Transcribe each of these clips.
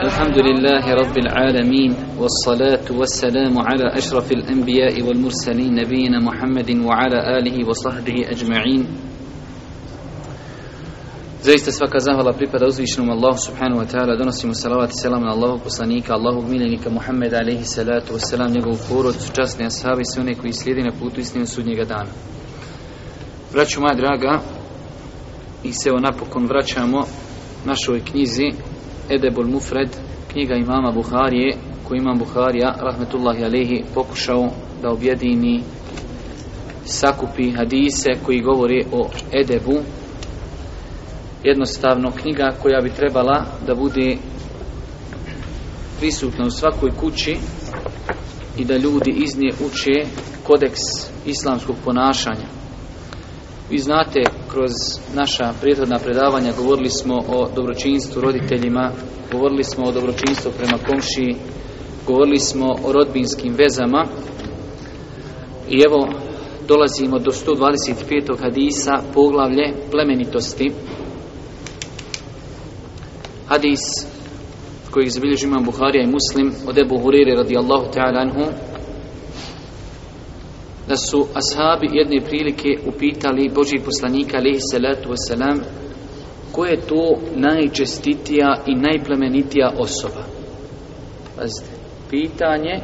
الحمد لله رب العالمين والصلاة والسلام على أشرف الأنبياء والمرسلين نبينا محمد وعلى آله وصحبه أجمعين Zaista svaka zahvala pripada uzvišenom Allahu subhanahu wa ta'ala. Donosimo salavat i selam na Allahog poslanika, Allahog miljenika Muhammeda alaihi salatu wasalam, njegovu porodcu, častne ashabi, sve one koji slijedi na putu istinu sudnjega dana. Braću moja draga, i se evo napokon vraćamo našoj knjizi Edebul Mufred, knjiga imama Buharije, koji imam Buharija, rahmetullahi alehi, pokušao da objedini, sakupi hadise koji govore o Edebu. Jednostavno, knjiga koja bi trebala da bude prisutna u svakoj kući i da ljudi iz nje uče kodeks islamskog ponašanja. Vi znate, kroz naša prijetodna predavanja govorili smo o dobročinstvu roditeljima, govorili smo o dobročinstvu prema komšiji, govorili smo o rodbinskim vezama i evo dolazimo do 125. hadisa poglavlje plemenitosti. Hadis koji izbilježi imam Buharija i Muslim od Ebu Hurire radijallahu ta'ala anhu da su ashabi jedne prilike upitali Božih poslanika alihi salatu wasalam koja je to najčestitija i najplemenitija osoba pazite pitanje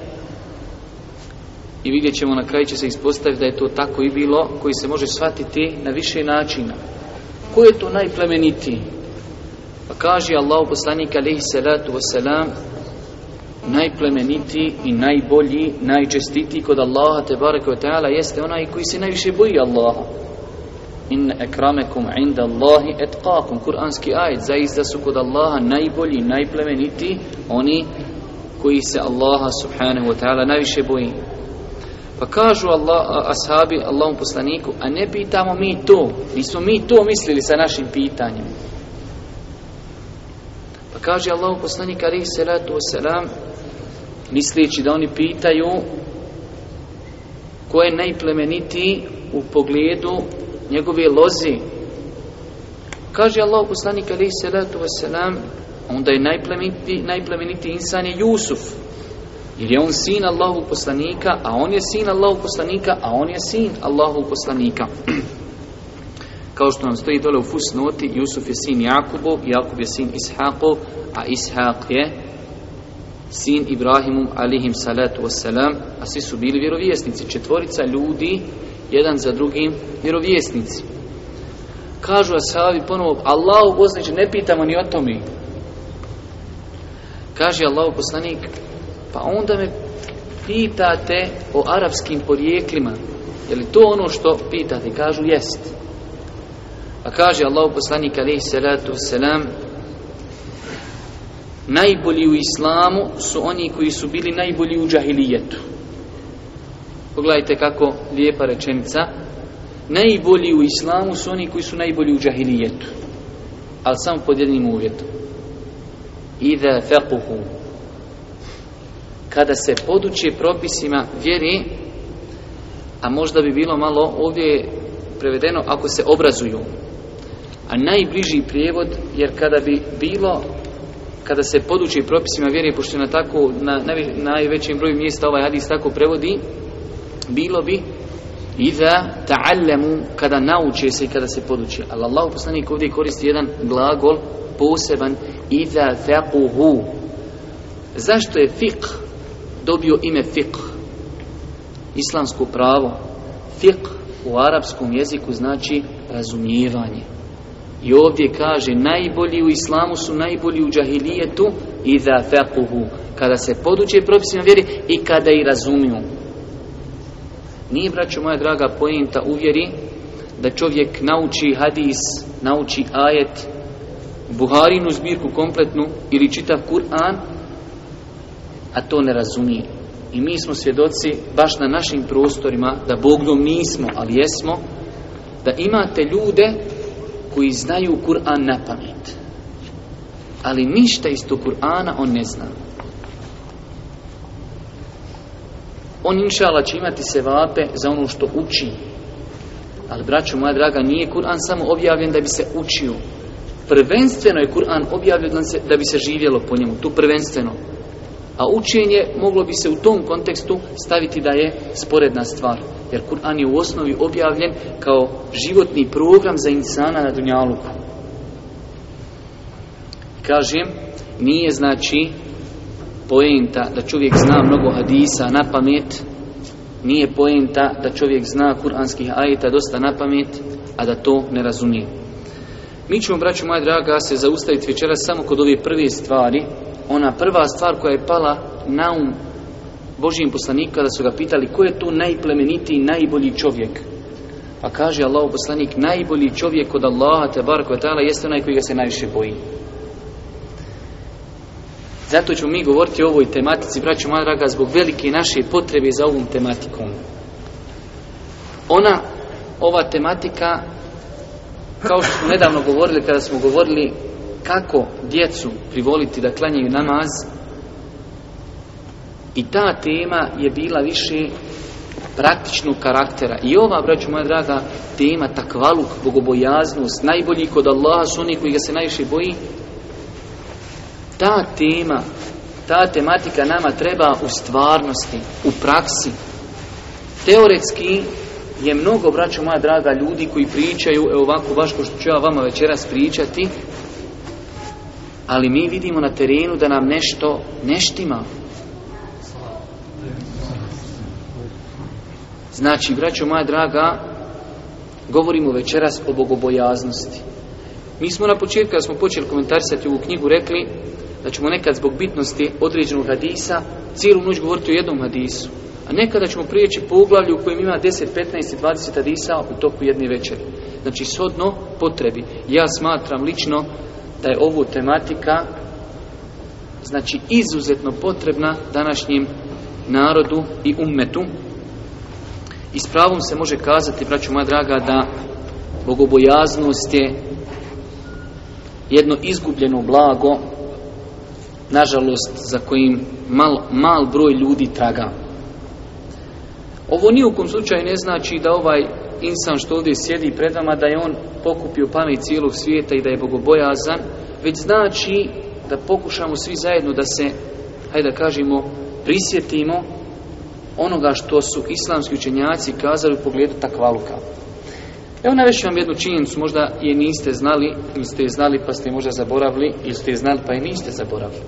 i vidjet ćemo na kraju će se ispostaviti da je to tako i bilo koji se može shvatiti na više načina ko je to najplemenitiji pa kaže Allah poslanika alihi salatu wasalam najplemeniti i najbolji, najčestiti kod Allaha te bareku teala jeste onaj koji se najviše boji Allaha. Inna akramakum inda Allahi atqakum. Kur'anski ajet zaista su kod Allaha najbolji, najplemeniti oni koji se Allaha subhanahu wa ta'ala najviše boji. Pa kažu Allah, ashabi Allahom poslaniku, a ne pitamo mi to, nismo mi to mislili sa našim pitanjem. Pa kaže Allah poslanik Ali salatu wasalam misleći da oni pitaju ko je najplemenitiji u pogledu njegove loze. Kaže Allah poslanik Ali salatu wasalam onda je najplemenitiji, najplemenitiji insan je Jusuf. Jer je on sin Allahu poslanika, a on je sin Allahu poslanika, a on je sin Allahu poslanika. kao što nam stoji dole u fusnoti, Jusuf je sin Jakubov, Jakub je sin Ishaqov, a Ishaq je sin Ibrahimum alihim salatu wasalam, a svi su bili vjerovjesnici, četvorica ljudi, jedan za drugim vjerovjesnici. Kažu Asavi ponovo, Allahu poslaniče, ne pitamo ni o tome. Kaže Allahu poslanik, pa onda me pitate o arapskim porijeklima, je li to ono što pitate, kažu jest. Jeste. Pa kaže Allah poslanik alaihi salatu wasalam Najbolji u islamu su oni koji su bili najbolji u džahilijetu. Pogledajte kako lijepa rečenica. Najbolji u islamu su oni koji su najbolji u džahilijetu. Ali samo pod jednim uvjetom. Iza fequhu. Kada se poduče propisima vjeri, a možda bi bilo malo ovdje prevedeno, ako se obrazuju. A najbliži prijevod, jer kada bi bilo, kada se podući propisima vjere, pošto na tako, na najvećem broju mjesta ovaj hadis tako prevodi, bilo bi iza ta'allamu, kada nauče se i kada se podući. Ali Allah poslanik ovdje koristi jedan glagol poseban, iza faquhu. Zašto je fiqh dobio ime fiqh? Islamsko pravo. Fiqh u arapskom jeziku znači razumijevanje. I ovdje kaže najbolji u islamu su najbolji u džahilijetu i za fekuhu. Kada se poduče propisima vjeri i kada i razumiju. Nije, braćo moja draga, pojenta uvjeri da čovjek nauči hadis, nauči ajet, Buharinu zbirku kompletnu ili čitav Kur'an, a to ne razumije. I mi smo svjedoci, baš na našim prostorima, da Bogdom nismo, ali jesmo, da imate ljude koji znaju Kur'an na pamet. Ali ništa iz tog Kur'ana on ne zna. On inšala će imati se vape za ono što uči. Ali braćo moja draga, nije Kur'an samo objavljen da bi se učio. Prvenstveno je Kur'an objavljen da bi se živjelo po njemu. Tu prvenstveno. A učenje moglo bi se u tom kontekstu staviti da je sporedna stvar. Jer Kur'an je u osnovi objavljen kao životni program za insana na Dunjaluku. Kažem, nije znači poenta da čovjek zna mnogo hadisa na pamet, nije poenta da čovjek zna kur'anskih ajeta dosta na pamet, a da to ne razumije. Mi ćemo, braću moja draga, se zaustaviti večera samo kod ove prve stvari, ona prva stvar koja je pala na um Božijim poslanika kada su ga pitali ko je tu najplemenitiji, najbolji čovjek. Pa kaže Allah poslanik, najbolji čovjek od Allaha te barko je tala jeste onaj koji ga se najviše boji. Zato ćemo mi govoriti o ovoj tematici, braću moja draga, zbog velike naše potrebe za ovom tematikom. Ona, ova tematika, kao što smo nedavno govorili, kada smo govorili kako djecu privoliti da klanjaju namaz i ta tema je bila više praktičnog karaktera i ova, braću moja draga, tema takvaluk, bogobojaznost, najbolji kod Allaha su oni koji ga se najviše boji ta tema ta tematika nama treba u stvarnosti u praksi teoretski je mnogo, braću moja draga ljudi koji pričaju, evo ovako baš ko što ću ja vama večeras pričati ali mi vidimo na terenu da nam nešto neštima. Znači, braćo moja draga, govorimo večeras o bogobojaznosti. Mi smo na početku, kada smo počeli komentarisati u knjigu, rekli da ćemo nekad zbog bitnosti određenog hadisa cijelu noć govoriti o jednom hadisu. A nekada ćemo prijeći po uglavlju u kojem ima 10, 15, 20 hadisa u toku jedne večeri. Znači, sodno potrebi. Ja smatram lično da je ovo tematika znači izuzetno potrebna današnjem narodu i ummetu. I s pravom se može kazati, braću moja draga, da bogobojaznost je jedno izgubljeno blago, nažalost, za kojim mal, mal broj ljudi traga. Ovo nijukom slučaju ne znači da ovaj insan što ovdje sjedi pred vama da je on pokupio pamet cijelog svijeta i da je bogobojazan, već znači da pokušamo svi zajedno da se, hajde da kažemo, prisjetimo onoga što su islamski učenjaci kazali u pogledu takvaluka. Evo navešću vam jednu činjenicu, možda je niste znali, ili ste je znali pa ste možda zaboravili, ili ste je znali pa je niste zaboravili.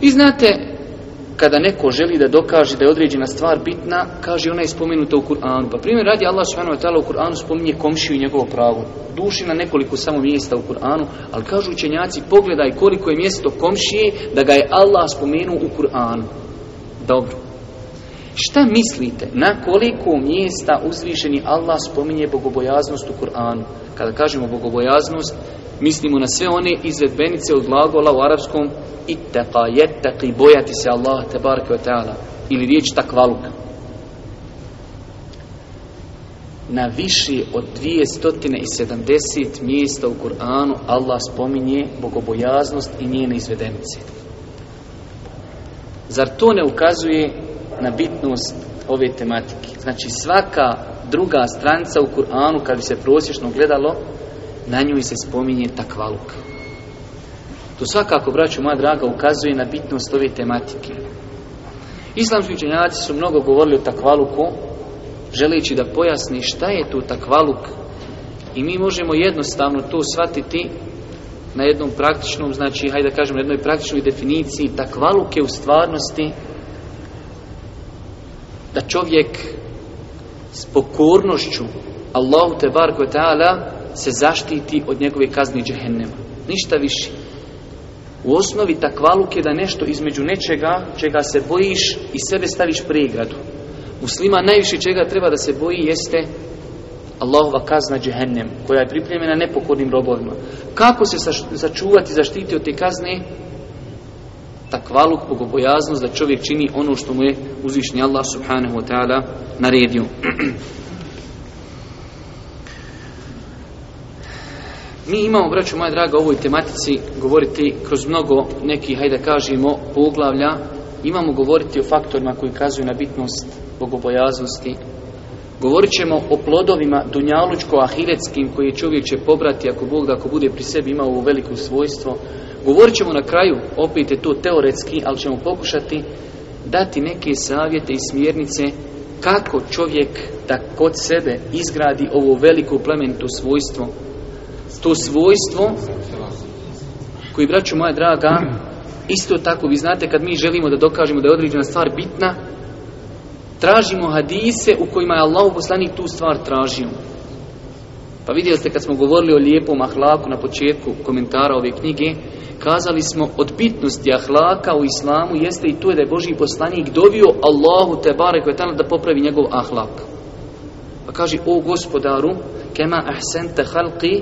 Vi znate kada neko želi da dokaže da je određena stvar bitna, kaže ona je spomenuta u Kur'anu. Pa primjer radi Allah s.w.t. u Kur'anu spominje komšiju i njegovo pravo. Duši na nekoliko samo mjesta u Kur'anu, ali kažu učenjaci, pogledaj koliko je mjesto komšije da ga je Allah spomenuo u Kur'anu. Dobro. Šta mislite na koliko mjesta uzvišeni Allah spominje bogobojaznost u Kur'anu? Kada kažemo bogobojaznost, mislimo na sve one izvedbenice od glagola u arapskom itteqa, jetteqi, bojati se Allah, tebarki wa ta'ala, ili riječ takvaluk. Na više od 270 mjesta u Kur'anu Allah spominje bogobojaznost i njene izvedenice. Zar to ne ukazuje na bitnost ove tematike? Znači svaka druga stranca u Kur'anu, kad bi se prosječno gledalo, na njoj se spominje takvaluk. To svakako, braću moja draga, ukazuje na bitnost ove tematike. Islamski učenjaci su mnogo govorili o takvaluku, želeći da pojasni šta je to takvaluk. I mi možemo jednostavno to shvatiti na jednom praktičnom, znači, hajde da kažem, na jednoj praktičnoj definiciji. Takvaluk je u stvarnosti da čovjek s pokornošću Allahu te bar ko ta'ala se zaštiti od njegove kazni džehennema. Ništa više. U osnovi takvaluk je da nešto između nečega čega se bojiš i sebe staviš pregradu. Muslima najviše čega treba da se boji jeste Allahova kazna džehennem koja je pripremljena nepokornim robovima. Kako se začuvati i zaštiti od te kazne? Takvaluk, bogobojaznost da čovjek čini ono što mu je uzvišnji Allah subhanahu wa ta'ala naredio. Mi imamo, braću moja draga, ovoj tematici govoriti kroz mnogo nekih, hajde kažemo, poglavlja. Imamo govoriti o faktorima koji kazuju na bitnost bogobojaznosti. Govorit ćemo o plodovima dunjalučko-ahiretskim koje čovjek će pobrati ako Bog, ako bude pri sebi imao ovo veliko svojstvo. Govorit ćemo na kraju, opet je to teoretski, ali ćemo pokušati dati neke savjete i smjernice kako čovjek da kod sebe izgradi ovo veliko plemento svojstvo to svojstvo koji, braću moja draga, isto tako, vi znate, kad mi želimo da dokažemo da je određena stvar bitna, tražimo hadise u kojima je Allah poslanik tu stvar tražio. Pa vidjeli ste kad smo govorili o lijepom ahlaku na početku komentara ove knjige, kazali smo od bitnosti ahlaka u islamu jeste i to je da je Boži poslanik dovio Allahu te bare koje tamo da popravi njegov ahlak. Pa kaže, o gospodaru, kema ahsente halki,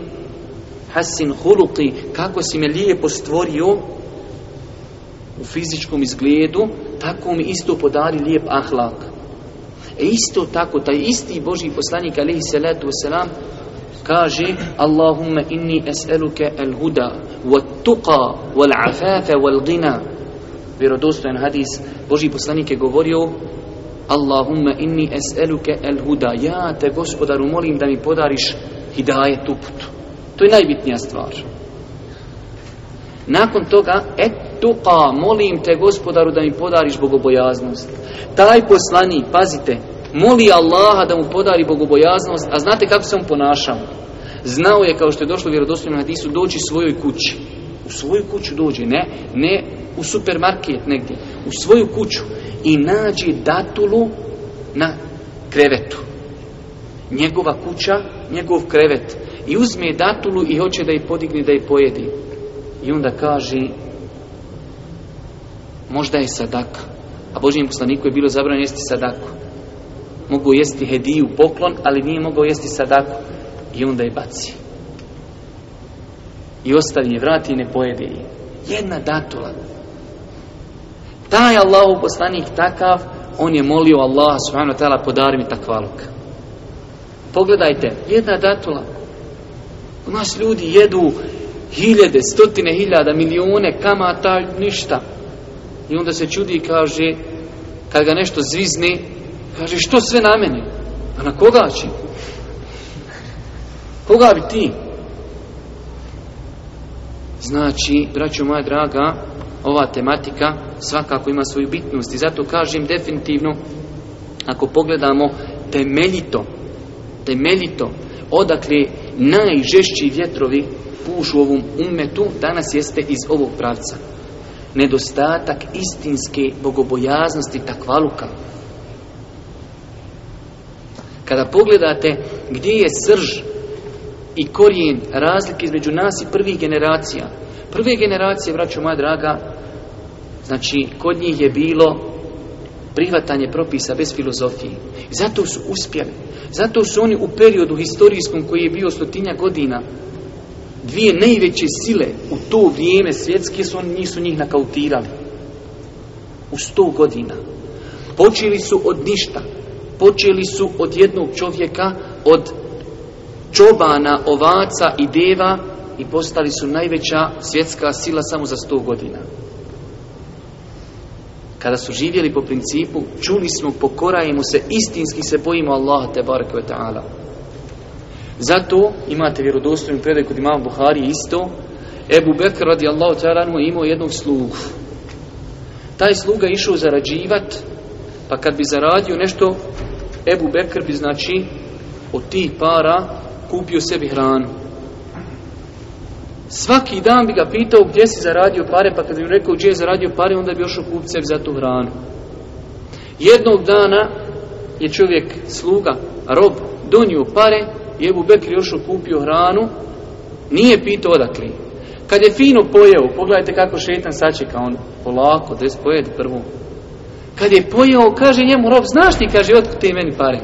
hasin huluki, kako si me lijepo stvorio u fizičkom izgledu, tako mi isto podari lijep ahlak. E isto tako, taj isti Boži poslanik, alaihi salatu wasalam, kaže Allahumma inni es'eluke al huda, wat tuqa, wal afafa, wal gina. Vjerodostojen hadis, Boži poslanik je govorio Allahumma inni es'eluke al huda, ja te gospodaru molim da mi podariš hidaje tu putu. To je najbitnija stvar. Nakon toga, et tuqa, molim te gospodaru da mi podariš bogobojaznost. Taj poslani, pazite, moli Allaha da mu podari bogobojaznost, a znate kako se on ponašao? Znao je, kao što je došlo vjerodoslovno na Hadisu, dođi svojoj kući. U svoju kuću dođe, ne, ne u supermarket negdje. U svoju kuću i nađe datulu na krevetu. Njegova kuća, njegov krevet i uzme datulu i hoće da je podigne da je pojedi i onda kaže možda je sadaka a Božijem poslaniku je bilo zabranjeno jesti sadaku mogu jesti hediju poklon ali nije mogao jesti sadaku i onda je baci i ostavi je vrati i ne pojede je jedna datula taj Allahov poslanik takav on je molio Allah subhanahu wa ta'ala podari mi takvaluk pogledajte jedna datula U nas ljudi jedu hiljade, stotine hiljada, milijune kamata, ništa. I onda se čudi i kaže, kad ga nešto zvizne, kaže, što sve na mene? A na koga će? Koga bi ti? Znači, braćo moja draga, ova tematika svakako ima svoju bitnost i zato kažem definitivno, ako pogledamo temeljito, temeljito, odakle je najžešći vjetrovi pušu ovom umetu, danas jeste iz ovog pravca. Nedostatak istinske bogobojaznosti takvaluka. Kada pogledate gdje je srž i korijen razlike između nas i prvih generacija. Prve generacije, vraću moja draga, znači kod njih je bilo prihvatanje propisa bez filozofije. Zato su uspjeli. Zato su oni u periodu historijskom koji je bio stotinja godina dvije najveće sile u to vrijeme svjetske su oni nisu njih nakautirali. U sto godina. Počeli su od ništa. Počeli su od jednog čovjeka, od čobana, ovaca i deva i postali su najveća svjetska sila samo za sto godina kada su živjeli po principu čuli smo, pokorajemo se, istinski se bojimo Allaha tebareke ve ta'ala zato imate vjerodostojnu predaj kod imama Buhari isto Ebu Bekr radijallahu ta'ala je imao jednog slugu taj sluga išao zarađivat pa kad bi zaradio nešto Ebu Bekr bi znači od tih para kupio sebi hranu Svaki dan bi ga pitao gdje si zaradio pare, pa kada bi rekao gdje je zaradio pare, onda bi ošao kupce za tu hranu. Jednog dana je čovjek sluga, rob, donio pare i Ebu Bekri ošao kupio hranu, nije pitao odakle. Kad je fino pojeo, pogledajte kako šetan sačeka, on polako, da je spojed prvo. Kad je pojeo, kaže njemu rob, znaš ti, kaže, otkud ti meni pare?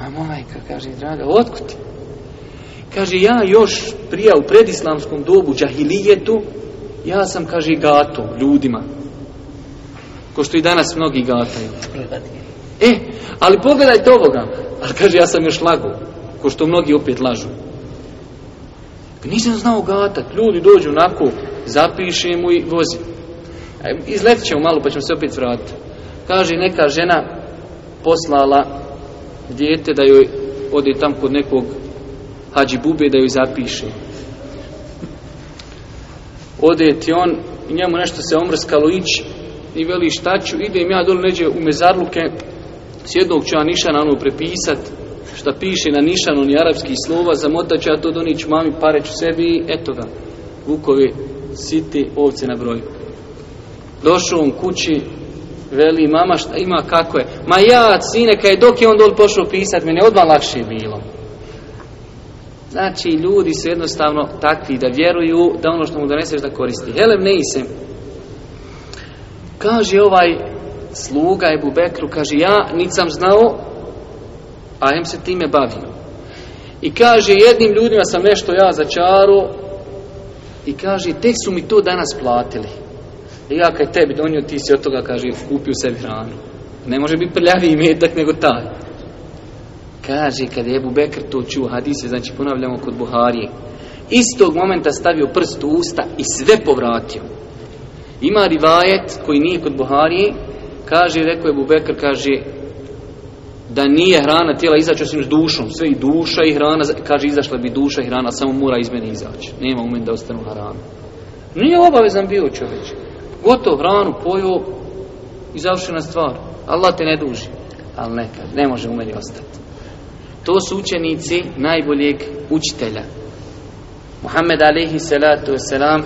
A majka, kaže, draga, otkud ti? Kaže, ja još prija u predislamskom dobu, džahilijetu, ja sam, kaže, gato ljudima. Ko što i danas mnogi gataju. E, ali pogledajte ovoga. Ali, kaže, ja sam još lagu. Ko što mnogi opet lažu. Nisam znao gatat. Ljudi dođu onako, zapišemo i vozi. E, izletit ćemo malo, pa ćemo se opet vratiti. Kaže, neka žena poslala djete da joj ode tam kod nekog Hadži Bube da joj zapiše. Ode ti on, njemu nešto se omrskalo ići i veli šta ću, idem ja dole neđe u mezarluke, s jednog ću ja nišana ono prepisat, šta piše na nišan, on je arapski slova, zamotat ću ja to donić mami, pareć u sebi i eto ga, vukovi, siti, ovce na broju. Došao on kući, veli, mama šta ima, kako je, ma ja, sine, kaj dok je on dole pošao pisat, mene odmah lakše je bilo. Znači, ljudi su jednostavno takvi da vjeruju da ono što mu doneseš da koristi. Helem ne ise. Kaže ovaj sluga Ebu Bekru, kaže, ja nisam znao, a jem se time bavio. I kaže, jednim ljudima sam nešto ja začaro i kaže, tek su mi to danas platili. I ja kaj tebi donio, ti si od toga, kaže, kupio sebi hranu. Ne može biti prljaviji metak nego taj. Kaže, kada je Ebu Bekr to čuo hadise, znači ponavljamo kod Buharije, istog momenta stavio prst u usta i sve povratio. Ima rivajet koji nije kod Buharije, kaže, rekao Ebu Bekr, kaže, da nije hrana tijela izaći osim s dušom, sve i duša i hrana, kaže, izašla bi duša i hrana, samo mora iz mene izaći. Nema u da ostanu hrana. Nije obavezan bio čovječ. Gotov hranu pojo i završena stvar. Allah te ne duži. Ali nekad, ne može u meni ostati. To su učenici najboljeg učitelja. Muhammed alaihi salatu wasalam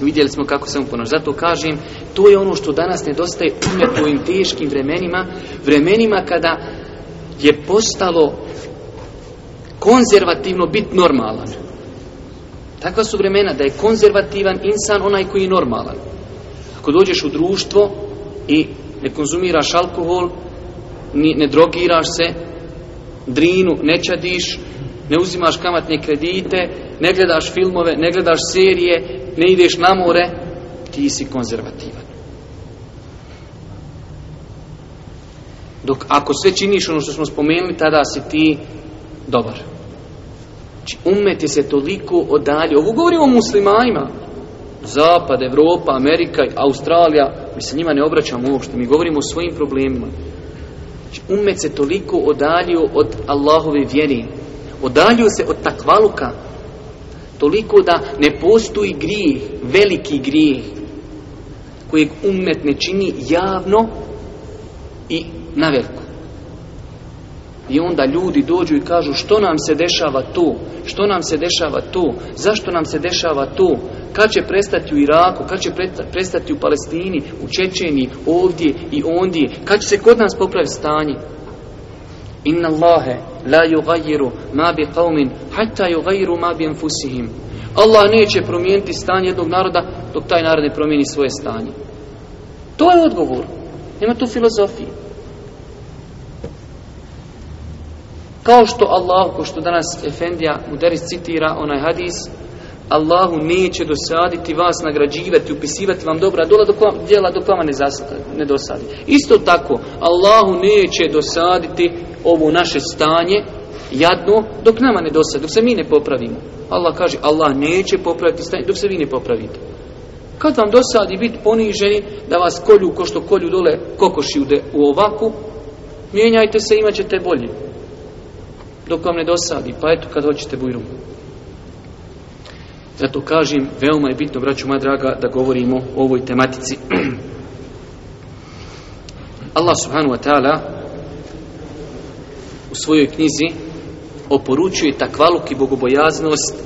vidjeli smo kako se mu ponoš. Zato kažem, to je ono što danas nedostaje umjet u teškim vremenima, vremenima kada je postalo konzervativno bit normalan. Takva su vremena da je konzervativan insan onaj koji je normalan. Ako dođeš u društvo i ne konzumiraš alkohol, ni, ne drogiraš se, drinu, ne čadiš, ne uzimaš kamatne kredite, ne gledaš filmove, ne gledaš serije, ne ideš na more, ti si konzervativan. Dok ako sve činiš ono što smo spomenuli, tada si ti dobar. Či znači, umeti se toliko odalje, ovo govorimo o muslimanima, Zapad, Evropa, Amerika, Australija, mi se njima ne obraćamo uopšte, mi govorimo o svojim problemima umet se toliko odalio od Allahove vjeri. Odalio se od takvaluka. Toliko da ne postoji grijeh, veliki grijeh, kojeg umet ne čini javno i na veliku. I onda ljudi dođu i kažu što nam se dešava tu, što nam se dešava tu, zašto nam se dešava tu, kad će prestati u Iraku, kad će prestati u Palestini, u Čečeniji, ovdje i ondje, kad će se kod nas popraviti stanje? Inna Allahe la yugayiru ma bi qawmin hatta yugayiru ma bi anfusihim. Allah neće promijeniti stanje jednog naroda dok taj narod ne promijeni svoje stanje. To je odgovor. Nema tu filozofije. Kao što Allah, kao što danas Efendija Muderis citira onaj hadis, Allahu neće dosaditi vas, nagrađivati, upisivati vam dobra dola dok vam djela dok vama ne, zasada, ne dosadi. Isto tako, Allahu neće dosaditi ovo naše stanje jadno dok nama ne dosadi, dok se mi ne popravimo. Allah kaže, Allah neće popraviti stanje dok se vi ne popravite. Kad vam dosadi biti poniženi da vas kolju ko što kolju dole kokoši ude u ovaku, mijenjajte se, imat ćete bolje. Dok vam ne dosadi, pa eto kad hoćete bujrumu. Zato kažem, veoma je bitno, braću moja draga, da govorimo o ovoj tematici. Allah subhanu wa ta'ala u svojoj knjizi oporučuje takvaluk i bogobojaznost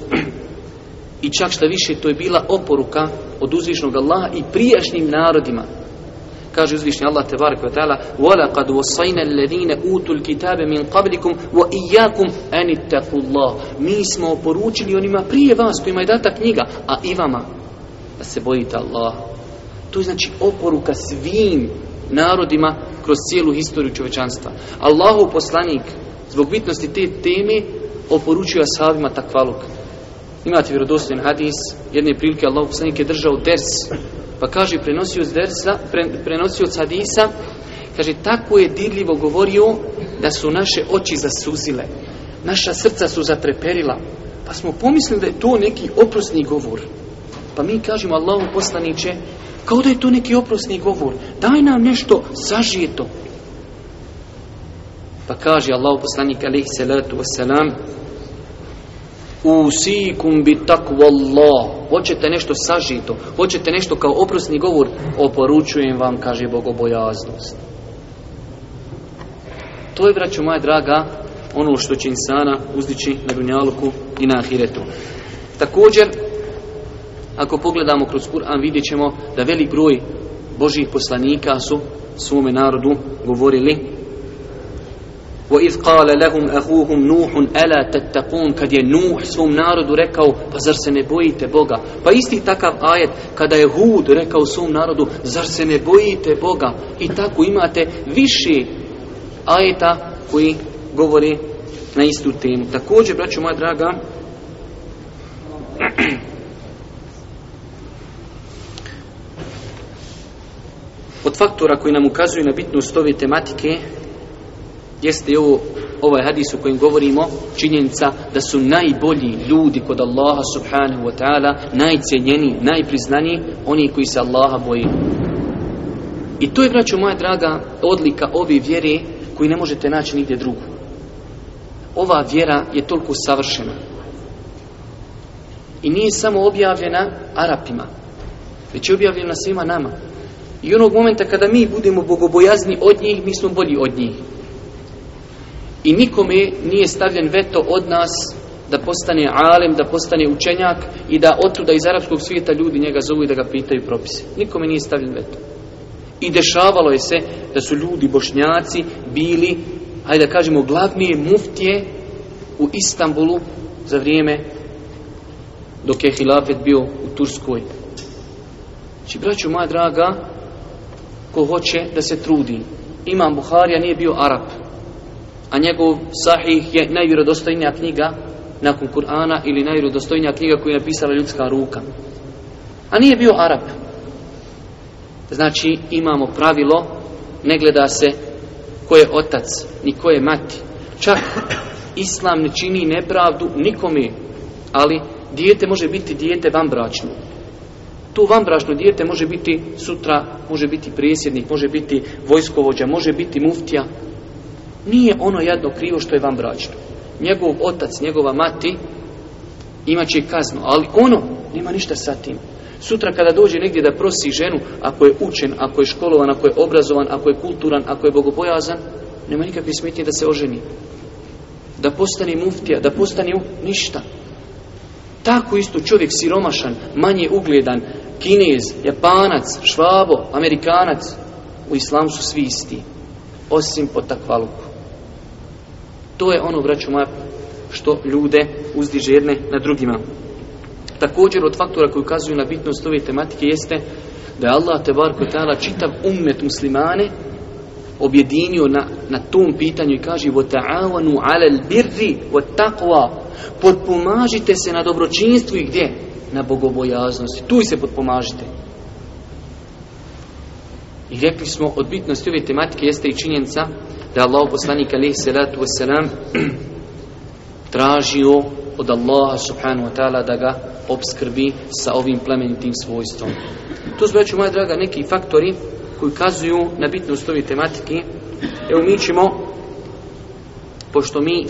i čak šta više, to je bila oporuka od uzvišnog Allaha i prijašnjim narodima kaže uzvišnji Allah te barek ve taala wala qad wassayna alladine utul kitabe min qablikum wa iyyakum an ittaqullah mi smo poručili onima prije vas kojima je data knjiga a i vama da se bojite Allah to je znači oporuka svim narodima kroz cijelu historiju čovečanstva Allahu poslanik zbog bitnosti te teme oporučio ashabima takvaluk imate vjerodostojan hadis jedne prilike Allahu poslanik je držao ders Pa kaže, prenosioc dersa, pre, prenosioc hadisa, kaže, tako je dirljivo govorio da su naše oči zasuzile. Naša srca su zatreperila. Pa smo pomislili da je to neki oprosni govor. Pa mi kažemo Allahom poslaniće, kao da je to neki oprosni govor. Daj nam nešto, sažije to. Pa kaže Allahom poslanić, alaihi salatu wasalam, usikum bi takvallah hoćete nešto sažito hoćete nešto kao oprosni govor oporučujem vam, kaže bogobojaznost to je, braću moja draga ono što će insana uzdići na dunjaluku i na ahiretu također ako pogledamo kroz Kur'an vidjet ćemo da velik broj Božih poslanika su svome narodu govorili وإذ قال لهم أخوهم نوح ألا تتقون kad je Nuh svom narodu rekao pa zar se ne bojite Boga pa isti takav ajet kada je Hud rekao svom narodu zar se ne bojite Boga i tako imate više ajeta koji govori na istu temu također braćo moja draga od faktora koji nam ukazuju na bitnost ove tematike jeste ovo ovaj hadis u kojem govorimo činjenica da su najbolji ljudi kod Allaha subhanahu wa ta'ala najcenjeni, najpriznani oni koji se Allaha boji i to je braću moja draga odlika ove vjere koji ne možete naći nigdje drugu ova vjera je toliko savršena i nije samo objavljena Arapima već je objavljena svima nama i onog momenta kada mi budemo bogobojazni od njih mi smo bolji od njih I nikome nije stavljen veto od nas da postane alem, da postane učenjak i da otuda iz arapskog svijeta ljudi njega zovu i da ga pitaju propise. Nikome nije stavljen veto. I dešavalo je se da su ljudi, bošnjaci, bili, hajde da kažemo, glavnije muftije u Istanbulu za vrijeme dok je hilafet bio u Turskoj. Či znači, braću, moja draga, ko hoće da se trudi. Imam Buharija nije bio Arab a njegov sahih je najvjerodostojnija knjiga nakon Kur'ana ili najvjerodostojnija knjiga koju je napisala ljudska ruka. A nije bio Arab. Znači, imamo pravilo, ne gleda se ko je otac, ni ko je mati. Čak Islam ne čini nepravdu nikome, ali dijete može biti dijete vanbračno. Tu vanbračno dijete može biti sutra, može biti presjednik, može biti vojskovođa, može biti muftija, nije ono jedno krivo što je vam bračno. Njegov otac, njegova mati, imaće kaznu, ali ono, nema ništa sa tim. Sutra kada dođe negdje da prosi ženu, ako je učen, ako je školovan, ako je obrazovan, ako je kulturan, ako je bogobojazan, nema nikakve smetnje da se oženi. Da postane muftija, da postane u... ništa. Tako isto čovjek siromašan, manje ugledan, kinez, japanac, švabo, amerikanac, u islamu su svi isti. Osim po takvaluku. To je ono, braću moja, što ljude uzdiže jedne na drugima. Također, od faktora koji ukazuju na bitnost ove tematike jeste da je Allah, tebar koji ta'ala, čitav umet muslimane objedinio na, na tom pitanju i kaže وَتَعَوَنُوا عَلَى الْبِرِّ وَتَقْوَا Potpomažite se na dobročinstvu i gdje? Na bogobojaznosti. Tu se potpomažite. I rekli smo, od bitnosti ove tematike jeste i činjenca da Allah poslanik alihi salatu wasalam tražio od Allaha subhanahu wa ta'ala da ga obskrbi sa ovim plemenitim svojstvom. Tu su već, moja draga, neki faktori koji kazuju na bitnost ove tematike. Evo mi ćemo, pošto mi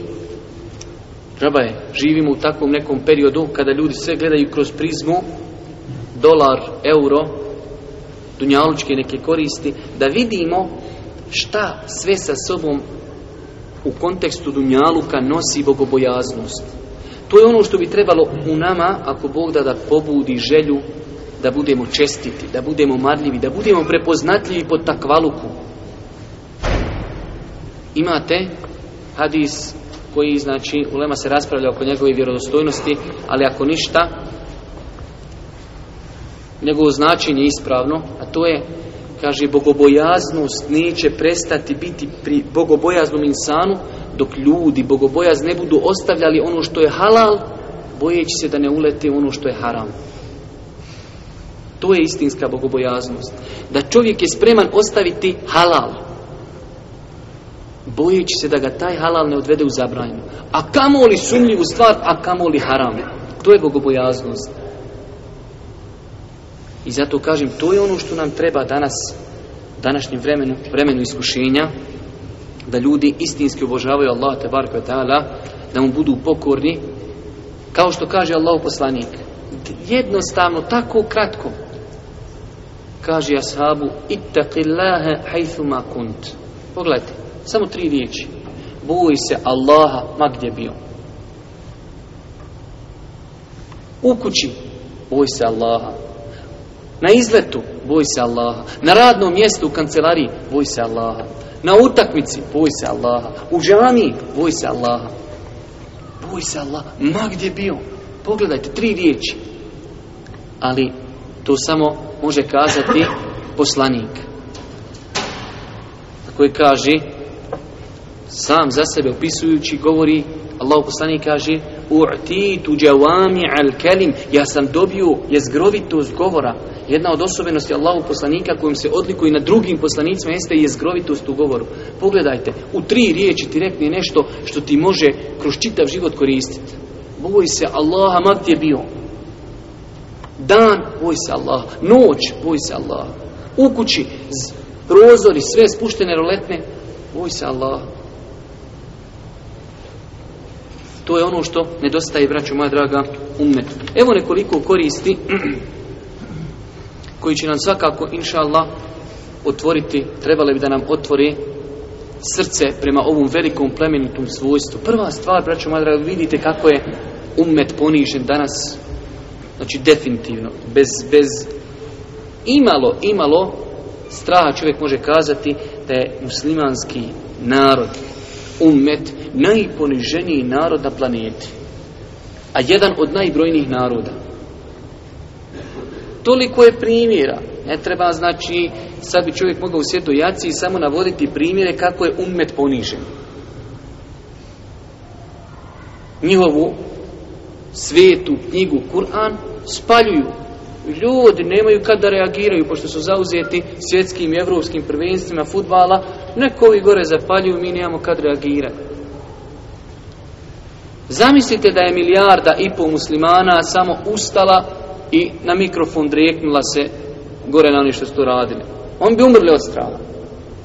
Treba je, živimo u takvom nekom periodu kada ljudi sve gledaju kroz prizmu dolar, euro, dunjalučke neke koristi, da vidimo šta sve sa sobom u kontekstu dunjaluka nosi bogobojaznost. To je ono što bi trebalo u nama, ako Bog da da pobudi želju, da budemo čestiti, da budemo marljivi, da budemo prepoznatljivi pod takvaluku. Imate hadis koji, znači, ulema se raspravlja oko njegove vjerodostojnosti, ali ako ništa, njegovo značenje je ispravno, a to je kaže bogobojaznost neće prestati biti pri bogobojaznom insanu dok ljudi bogobojaz ne budu ostavljali ono što je halal bojeći se da ne ulete ono što je haram to je istinska bogobojaznost da čovjek je spreman ostaviti halal bojeći se da ga taj halal ne odvede u zabranju a kamoli sumljivu stvar a kamoli haram to je bogobojaznost I zato kažem, to je ono što nam treba danas, današnjem vremenu, vremenu iskušenja, da ljudi istinski obožavaju Allah, tabarko je ta'ala, da mu budu pokorni, kao što kaže Allah poslanik, jednostavno, tako kratko, kaže ashabu, ittaqillaha hajthuma kunt. Pogledajte, samo tri riječi. Boj se Allaha, ma gdje bio. U kući, boj se Allaha, Na izletu, boj se Allaha. Na radnom mjestu u kancelariji, boj se Allaha. Na utakmici, boj se Allaha. U džami, boj se Allaha. Boj se Allaha. Ma gdje bio? Pogledajte, tri riječi. Ali to samo može kazati poslanik. Koji kaže, sam za sebe opisujući, govori, Allah poslanik kaže, U'ti tu džavami al kelim, ja sam dobio jezgrovitost govora. Jedna od osobenosti Allahu poslanika kojom se odlikuje na drugim poslanicima jeste je zgrovitost u govoru. Pogledajte, u tri riječi ti rekne nešto što ti može kroz čitav život koristiti. Boj se Allaha, mak ti je bio. Dan, boj se Allaha. Noć, boj se Allaha. U kući, prozori, sve spuštene roletne, boj se Allaha. To je ono što nedostaje, braću moja draga, umetu. Evo nekoliko koristi... koji će nam svakako, inša Allah, otvoriti, trebale bi da nam otvori srce prema ovom velikom plemenitom svojstvu. Prva stvar, braćo Madra, vidite kako je umet ponižen danas, znači definitivno, bez, bez imalo, imalo straha čovjek može kazati da je muslimanski narod, umet, najponiženiji narod na planeti. A jedan od najbrojnijih naroda toliko je primjera. Ne treba, znači, sad bi čovjek mogao u svijetu jaci i samo navoditi primjere kako je ummet ponižen. Njihovu svijetu, knjigu, Kur'an, spaljuju. Ljudi nemaju kad da reagiraju, pošto su zauzeti svjetskim i evropskim prvenstvima futbala, neko ovi gore zapaljuju, mi nemamo kad reagirati. Zamislite da je milijarda i pol muslimana samo ustala i na mikrofon drijeknula se gore na oni što su to radili. On bi umrli od strana.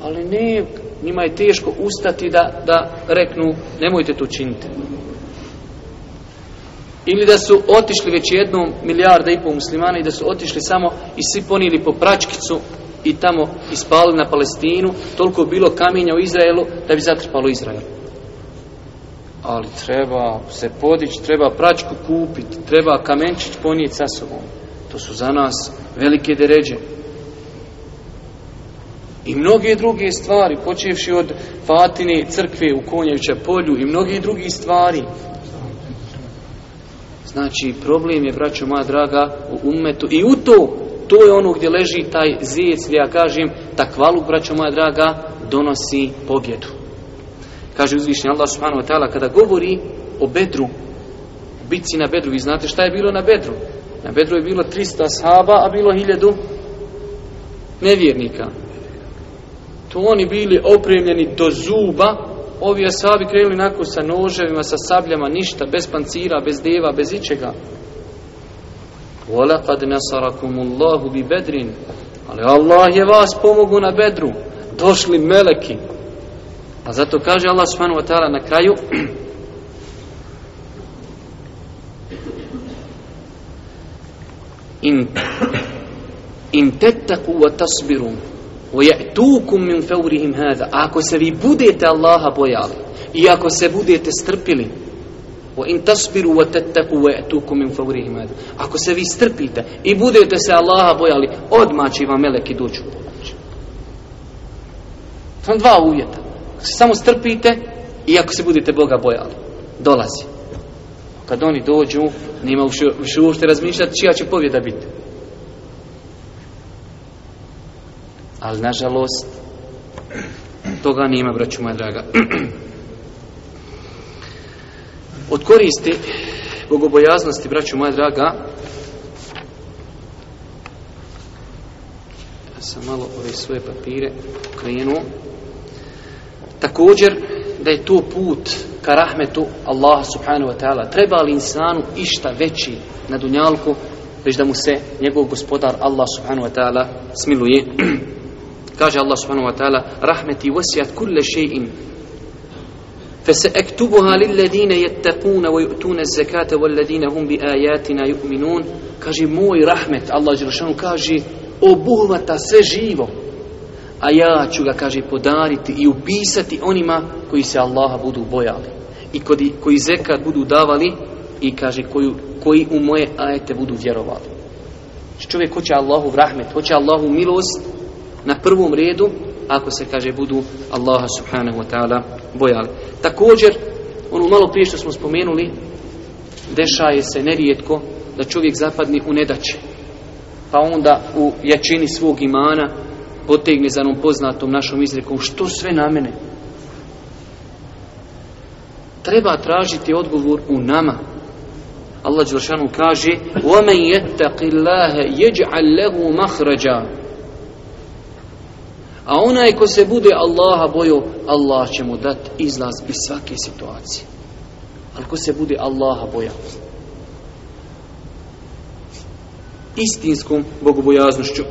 Ali ne, njima je teško ustati da, da reknu, nemojte to činiti. Ili da su otišli već jednom milijarda i pol muslimana i da su otišli samo i svi ponijeli po pračkicu i tamo ispali na Palestinu, toliko bilo kamenja u Izraelu da bi zatrpalo Izraelu ali treba se podići, treba pračku kupiti, treba kamenčić ponijeti sa sobom. To su za nas velike deređe. I mnoge druge stvari, počevši od Fatine crkve u Konjevića polju i mnoge drugi stvari. Znači, problem je, braćo moja draga, u ummetu. I u to, to je ono gdje leži taj zijec, gdje ja kažem, ta kvalu, braćo moja draga, donosi pobjedu. Kaže uzvišnji Allah subhanahu wa ta'ala kada govori o Bedru, o bitci na Bedru, vi znate šta je bilo na Bedru? Na Bedru je bilo 300 ashaba, a bilo 1000 nevjernika. To oni bili opremljeni do zuba, ovi ashabi krenuli nakon sa noževima, sa sabljama, ništa, bez pancira, bez deva, bez ičega. وَلَقَدْ نَسَرَكُمُ اللَّهُ بِبَدْرِنِ Ali Allah je vas pomogu na Bedru. Došli meleki, A zato kaže Allah subhanahu wa ta'ala na kraju in, in tettaku wa tasbiru wa ya'tukum min fawrihim hadha ako se vi budete Allaha bojali i ako se budete strpili wa in tasbiru wa tattaqu wa ya'tukum min fawrihim hadha ako se vi strpite i budete se Allaha bojali odmaći vam meleki doći u pomoć to dva uvjeta Ako se samo strpite i ako se budete Boga bojali, dolazi. Kad oni dođu, nema više uopšte razmišljati čija će pobjeda biti. Ali, nažalost, toga nema, braću moja draga. Od koristi bogobojaznosti, braću moja draga, ja sam malo ove svoje papire krenuo, Također, da je to put ka rahmetu Allaha subhanahu wa ta'ala. Treba li insanu išta veći na dunjalku, već da mu se njegov gospodar Allah subhanahu wa ta'ala smiluje? Kaže Allah subhanahu wa ta'ala, rahmeti vasijat kulle še'im, فَسَأَكْتُبُهَا لِلَّذِينَ يَتَّقُونَ وَيُؤْتُونَ الزَّكَاتَ وَالَّذِينَ هُمْ بِآيَاتِنَا يُؤْمِنُونَ Kaže, moj rahmet, Allah Žiršanu kaže, obuhvata sve živo a ja ću ga, kaže, podariti i upisati onima koji se Allaha budu bojali i koji, koji zekat budu davali i, kaže, koju, koji u moje ajete budu vjerovali. Znači, čovjek hoće Allahu rahmet, hoće Allahu milost na prvom redu ako se, kaže, budu Allaha subhanahu wa ta'ala bojali. Također, ono malo prije što smo spomenuli, dešaje se nerijetko da čovjek zapadni u nedaće, pa onda u jačini svog imana potegne za onom poznatom našom izrekom što sve na mene treba tražiti odgovor u nama Allah Đeršanu kaže وَمَنْ يَتَّقِ اللَّهَ يَجْعَلْ لَهُ مَحْرَجًا A onaj ko se bude Allaha bojo, Allah će mu dat izlaz iz svake situacije. Ali ko se bude Allaha boja? Istinskom bogobojaznošću.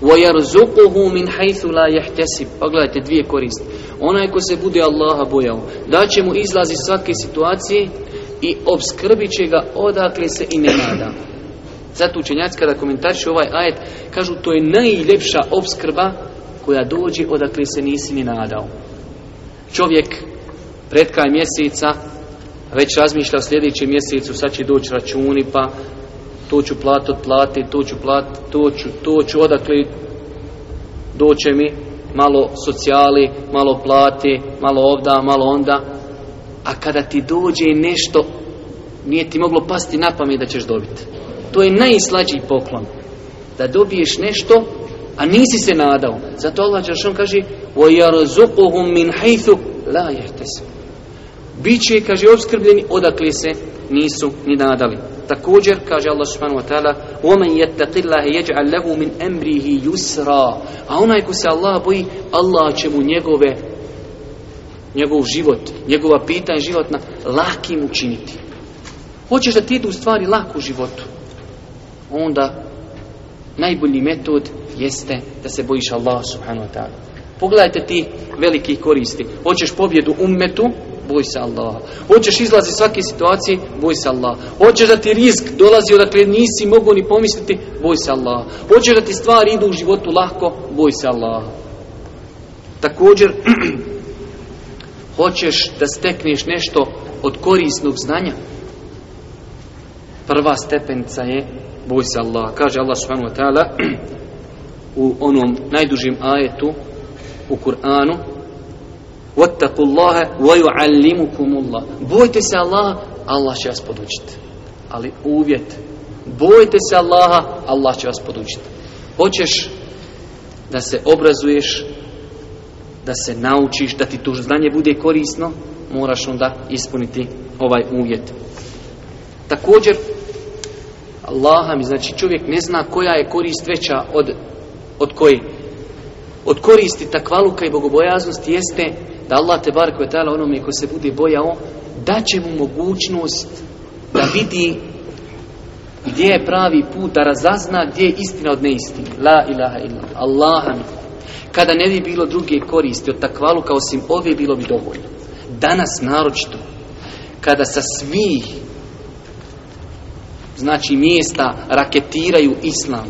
وَيَرْزُقُهُ مِنْ حَيْثُ لَا يَحْتَسِبْ Pogledajte dvije koriste. Onaj ko se bude Allaha bojao, daće mu izlazi iz svake situacije i obskrbit će ga odakle se i ne nada. Zato učenjaci kada komentarši ovaj ajet, kažu to je najljepša obskrba koja dođe odakle se nisi ni nadao. Čovjek, pred kraj mjeseca, već razmišlja o sljedećem mjesecu, sad će doći računi, pa to ću plat od plate, to ću plat, to ću, to ću, odakle doće mi malo socijali, malo plate, malo ovda, malo onda. A kada ti dođe nešto, nije ti moglo pasti na pamet da ćeš dobiti. To je najslađiji poklon. Da dobiješ nešto, a nisi se nadao. Zato Allah Đaršan kaže, وَيَرْزُقُهُمْ مِنْ حَيْثُ لَا يَحْتَسُ Biće, kaže, obskrbljeni odakle se nisu ni nadali. Također, kaže Allah subhanahu wa ta'ala, وَمَنْ يَتَّقِ اللَّهِ يَجْعَلْ لَهُ مِنْ أَمْرِهِ يُسْرًا A onaj ko se Allah boji, Allah će mu njegove, njegov život, njegova pitanja životna, lakim učiniti. Hoćeš da ti idu u stvari lako u životu, onda najbolji metod jeste da se bojiš Allah subhanahu wa ta'ala. Pogledajte ti veliki koristi. Hoćeš pobjedu ummetu, boj se Allaha. Hoćeš izlazi svake situacije, boj se Allaha. Hoćeš da ti risk dolazi odakle nisi mogu ni pomisliti, boj se Allaha. Hoćeš da ti stvari idu u životu lahko, boj se Allaha. Također, hoćeš da stekneš nešto od korisnog znanja, prva stepenca je boj se Allaha. Kaže Allah subhanahu wa ta'ala u onom najdužim ajetu u Kur'anu وَتَّقُوا اللَّهَ وَيُعَلِّمُكُمُ اللَّهَ Bojte se Allaha, Allah će vas podučiti. Ali uvjet, bojte se Allaha, Allah će vas podučiti. Hoćeš da se obrazuješ, da se naučiš, da ti to znanje bude korisno, moraš onda ispuniti ovaj uvjet. Također, Allaha mi, znači čovjek ne zna koja je korist veća od, od koje. Od koristi takvaluka i bogobojaznosti jeste da Allah te bar koje tala onome ko se bude bojao, da će mu mogućnost da vidi gdje je pravi put, da razazna gdje je istina od neistine. La ilaha illallah. Allahan. Kada ne bi bilo druge koristi od takvalu kao osim ove, bilo bi dovoljno. Danas naročito, kada sa svih znači mjesta raketiraju islam,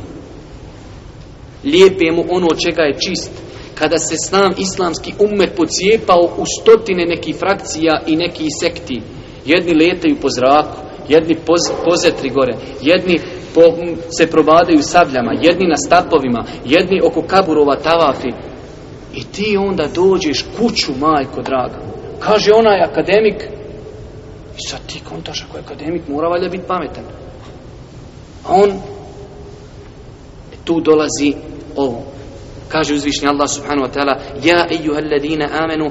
lijepe mu ono čega je čisto, kada se sam islamski ummet pocijepao u stotine nekih frakcija i neki sekti. Jedni letaju po zraku, jedni po, po zetri gore, jedni po, se probadaju sabljama, jedni na stapovima, jedni oko kaburova tavafi. I ti onda dođeš kuću, majko draga. Kaže onaj akademik, i sad ti kontaš ako je akademik, mora valjda biti pametan. A on, e tu dolazi ovo kaže uzvišnji Allah subhanahu wa ta'ala ja ejuha alladina amenu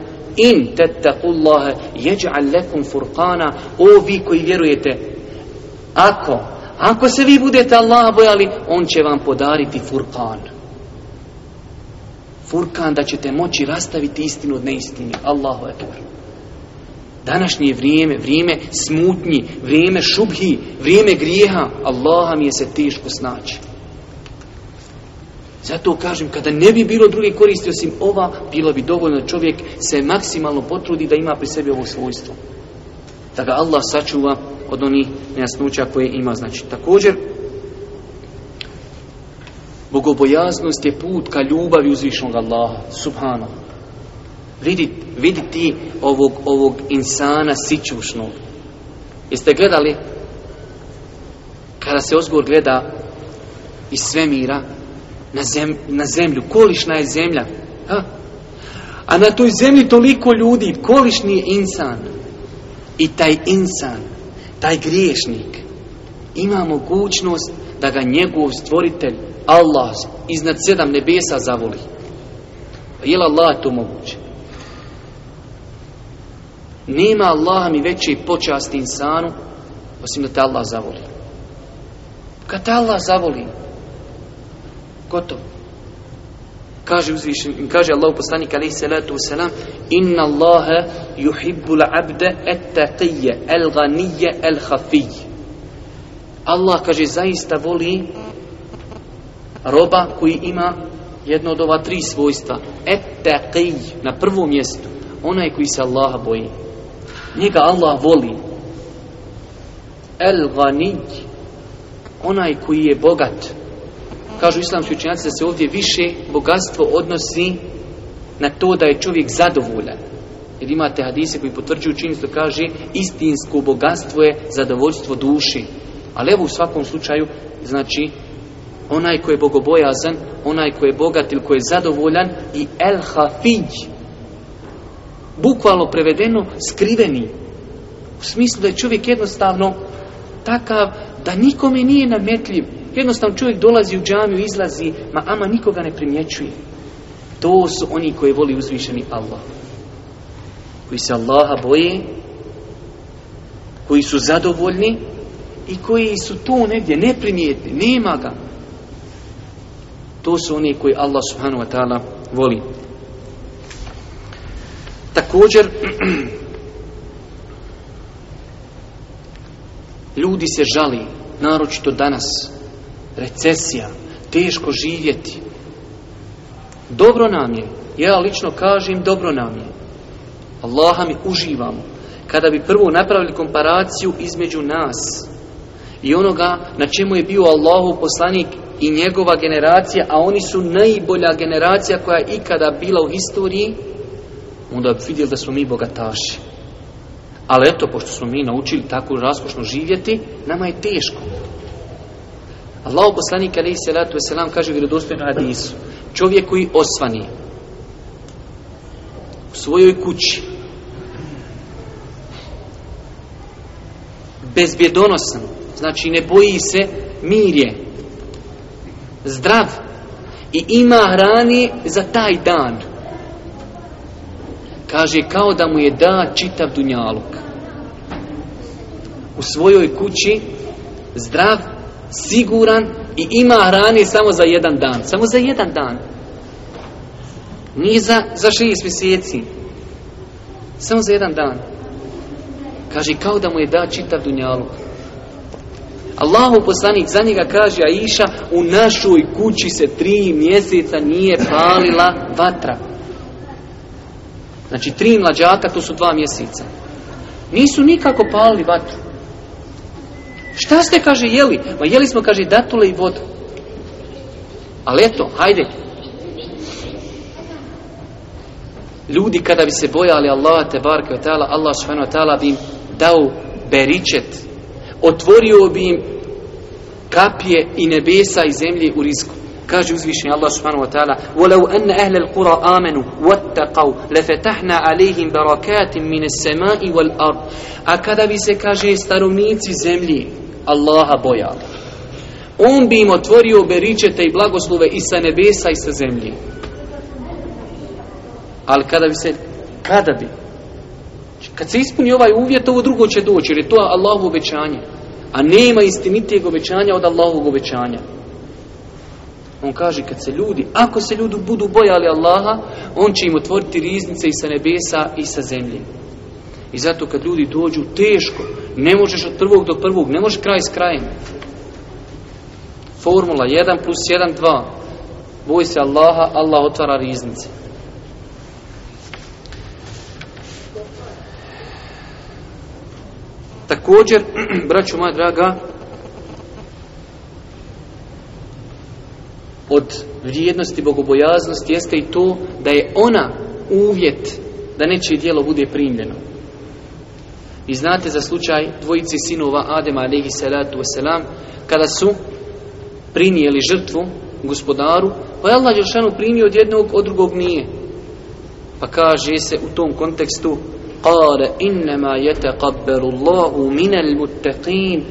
in tattaqullaha yaj'al lakum furqana o vi koji vjerujete ako ako se vi budete Allaha bojali on će vam podariti furqan furqan da ćete moći rastaviti istinu od neistini Allahu ekber današnje vrijeme vrijeme smutnji vrijeme šubhi vrijeme grijeha Allaha mi je se teško snaći Zato kažem, kada ne bi bilo druge koristi osim ova, bilo bi dovoljno da čovjek se maksimalno potrudi da ima pri sebi ovo svojstvo. Da ga Allah sačuva od onih nejasnoća koje ima. Znači, također, bogobojaznost je put ka ljubavi uzvišnog Allaha, subhanahu. Vidi, vidi ti ovog, ovog insana sićušnog. Jeste gledali? Kada se ozgovor gleda iz svemira, na, zem, na zemlju, kolišna je zemlja. Ha? A na toj zemlji toliko ljudi, kolišni je insan. I taj insan, taj griješnik, ima mogućnost da ga njegov stvoritelj, Allah, iznad sedam nebesa zavoli. Je li Allah to moguće? Nema Allah mi veće počasti insanu, osim da te Allah zavoli. Kad te Allah zavoli, gotovo. Kaže uzvišen, kaže Allahu poslanik alejhi salatu vesselam, inna Allaha yuhibbul abda at-taqiyya al-ghaniyya al-khafi. Allah kaže zaista voli roba koji ima jedno od ova tri svojstva. At-taqiy na prvom mjestu, onaj koji se Allaha boji. Njega Allah voli. El-ghaniy onaj koji je bogat kažu islamski učenjaci da se ovdje više bogatstvo odnosi na to da je čovjek zadovoljan. Jer imate hadise koji potvrđuju učinjstvo, kaže istinsko bogatstvo je zadovoljstvo duši. Ali evo u svakom slučaju, znači, onaj ko je bogobojazan, onaj ko je bogat ili ko je zadovoljan i el hafij, bukvalno prevedeno skriveni, u smislu da je čovjek jednostavno takav da nikome nije nametljiv, Jednostavno čovjek dolazi u džamiju, izlazi, ma ama nikoga ne primjećuje. To su oni koji voli uzvišeni Allah. Koji se Allaha boje, koji su zadovoljni i koji su tu negdje, neprimijetni, nema ga. To su oni koji Allah subhanahu wa ta'ala voli. Također, ljudi se žali, naročito danas, recesija, teško živjeti. Dobro nam je, ja lično kažem dobro nam je. Allaha mi uživamo. Kada bi prvo napravili komparaciju između nas i onoga na čemu je bio Allahov poslanik i njegova generacija, a oni su najbolja generacija koja ikada bila u historiji, onda bi vidjeli da smo mi bogataši. Ali eto, pošto smo mi naučili tako raskošno živjeti, nama je teško. Allahu poslanik alejhi salatu vesselam kaže vjerodostojno hadisu čovjek koji osvani u svojoj kući bezbjedonosan znači ne boji se mir je zdrav i ima hrani za taj dan kaže kao da mu je da čitav dunjaluk u svojoj kući zdrav siguran i ima hrane samo za jedan dan. Samo za jedan dan. Ni za, za šest mjeseci. Samo za jedan dan. Kaže, kao da mu je da čitav dunjalog. Allahu poslanik za njega kaže, a iša, u našoj kući se tri mjeseca nije palila vatra. Znači, tri mlađaka, to su dva mjeseca. Nisu nikako palili vatru. Šta ste, kaže, jeli? Ma jeli smo, kaže, datule i vodu. Ali eto, hajde. Ljudi kada bi se bojali Allaha te barke o ta'ala, Allah subhanahu wa ta'ala bi im dao beričet. Otvorio bi im kapije i nebesa i zemlje u risku. Kaže uzvišenje Allah subhanahu wa ta'ala وَلَوْ أَنَّ أَهْلَ الْقُرَ آمَنُوا وَاتَّقَوْا لَفَتَحْنَا عَلَيْهِمْ بَرَكَاتٍ مِنَ السَّمَاءِ وَالْأَرْضِ A kada bi se, kaže, starovnici zemlje Allaha bojali. On bi im otvorio beričete i blagoslove i sa nebesa i sa zemlji. Ali kada bi se, kada bi? Kad se ispuni ovaj uvjet, ovo drugo će doći, jer je to Allahovo obećanje. A nema istinitijeg obećanja od Allahovog obećanja. On kaže, kad se ljudi, ako se ljudi budu bojali Allaha, on će im otvoriti riznice i sa nebesa i sa zemlji. I zato kad ljudi dođu, teško, ne možeš od prvog do prvog, ne možeš kraj s krajem. Formula 1 plus 1, 2. Boj se Allaha, Allah otvara riznice. Također, braću moja draga, od vrijednosti bogobojaznosti jeste i to da je ona uvjet da neće dijelo bude primljeno. I znate za slučaj dvojici sinova Adema alaihi salatu wasalam kada su prinijeli žrtvu gospodaru pa je Allah Jeršanu primio od jednog, od drugog nije. Pa kaže se u tom kontekstu Kale innema jete kabberullahu minel mutteqin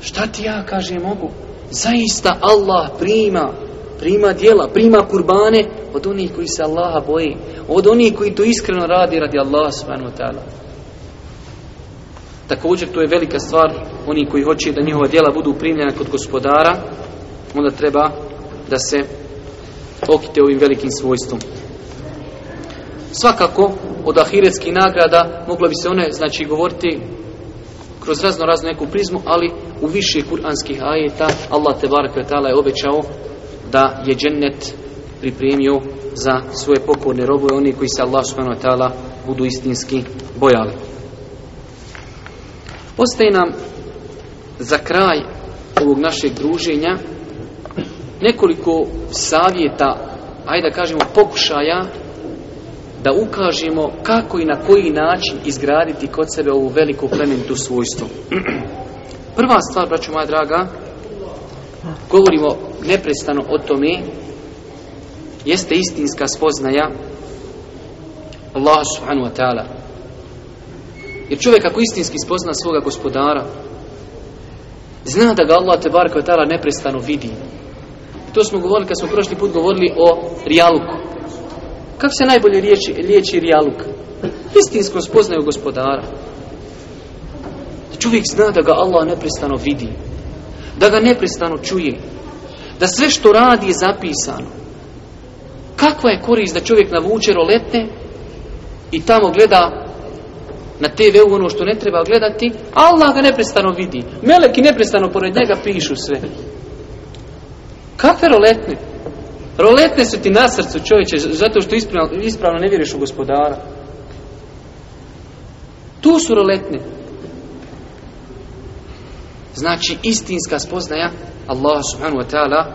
Šta ti ja kaže mogu? Zaista Allah prima prima dijela, prima kurbane od onih koji se Allaha boje od onih koji to iskreno radi radi Allaha subhanahu wa ta'ala Također to je velika stvar, oni koji hoće da njihova djela budu primljena kod gospodara, onda treba da se okite ovim velikim svojstvom. Svakako, od ahiretskih nagrada moglo bi se one, znači, govoriti kroz razno razno neku prizmu, ali u više kuranskih ajeta Allah Tebara Kvetala je obećao da je džennet pripremio za svoje pokorne robove, oni koji se Allah Subhanahu Wa Ta'ala budu istinski bojali. Ostaje nam za kraj ovog našeg druženja nekoliko savjeta, ajde da kažemo pokušaja, da ukažemo kako i na koji način izgraditi kod sebe ovu veliku plementu svojstvo. Prva stvar, braću moja draga, govorimo neprestano o tome, jeste istinska spoznaja Allah subhanu wa ta'ala Jer čovjek ako istinski spozna svoga gospodara, zna da ga Allah tebara kvetara neprestano vidi. To smo govorili kad smo prošli put govorili o rijaluku. Kako se najbolje liječi, liječi rijaluk? Istinsko spoznaju gospodara. Čovjek zna da ga Allah neprestano vidi. Da ga neprestano čuje. Da sve što radi je zapisano. Kakva je korist da čovjek navuče roletne i tamo gleda na TV-u ono što ne treba gledati, Allah ga neprestano vidi. Meleki neprestano pored njega pišu sve. Kafe roletne? Roletne su ti na srcu čovječe, zato što ispravno, ispravno ne vjeriš u gospodara. Tu su roletne. Znači, istinska spoznaja Allah subhanu wa ta'ala,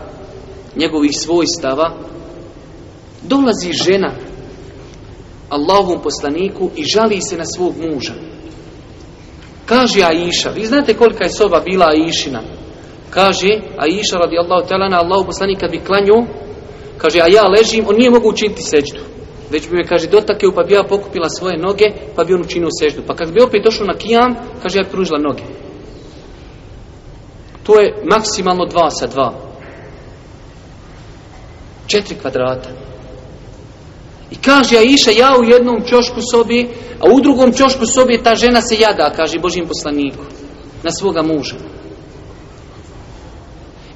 njegovih svojstava, dolazi žena Allahovom poslaniku i žali se na svog muža. Kaže Aisha, vi znate kolika je soba bila Aishina? Kaže Aisha radijallahu ta'ala na Allahov poslanik kad bi klanio, kaže, a ja ležim, on nije mogu učiniti seđdu. Već bi me, kaže, dotakeo pa bi ja pokupila svoje noge, pa bi on učinio seđdu. Pa kad bi opet došao na kijam, kaže, ja bi pružila noge. To je maksimalno dva sa dva. Četiri kvadrata. I kaže, a iša ja u jednom čošku sobi, a u drugom čošku sobi ta žena se jada, kaže Božim poslaniku, na svoga muža.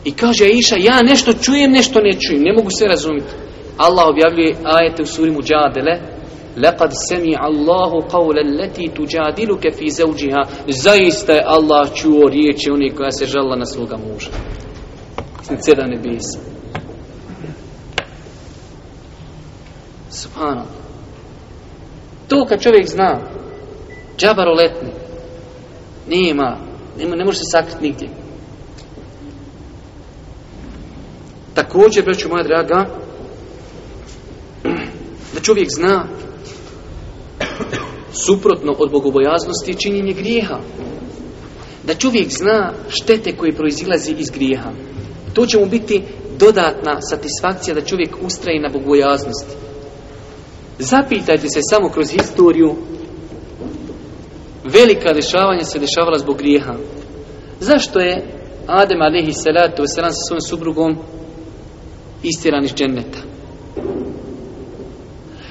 I kaže, a iša, ja nešto čujem, nešto ne čujem, ne mogu sve razumjeti. Allah objavljuje ajete u surimu Đadele, لَقَدْ سَمِعَ اللَّهُ قَوْلَ لَتِي تُجَادِلُكَ فِي زَوْجِهَا Zaista je Allah čuo riječi onih koja se žala na svoga muža. Sin ceda nebisa. Subhano. To kad čovjek zna, džabaro letni, nema, nema, ne može se sakriti nigdje. Također, braću moja draga, da čovjek zna, suprotno od bogobojaznosti, činjenje grijeha. Da čovjek zna štete koje proizilazi iz grijeha. To će mu biti dodatna satisfakcija da čovjek ustraje na bogobojaznosti. Zapitajte se samo kroz historiju Velika dešavanja se dešavala zbog grijeha Zašto je Adem Alehi Salatu Veselan sa svojom subrugom Istiran iz dženneta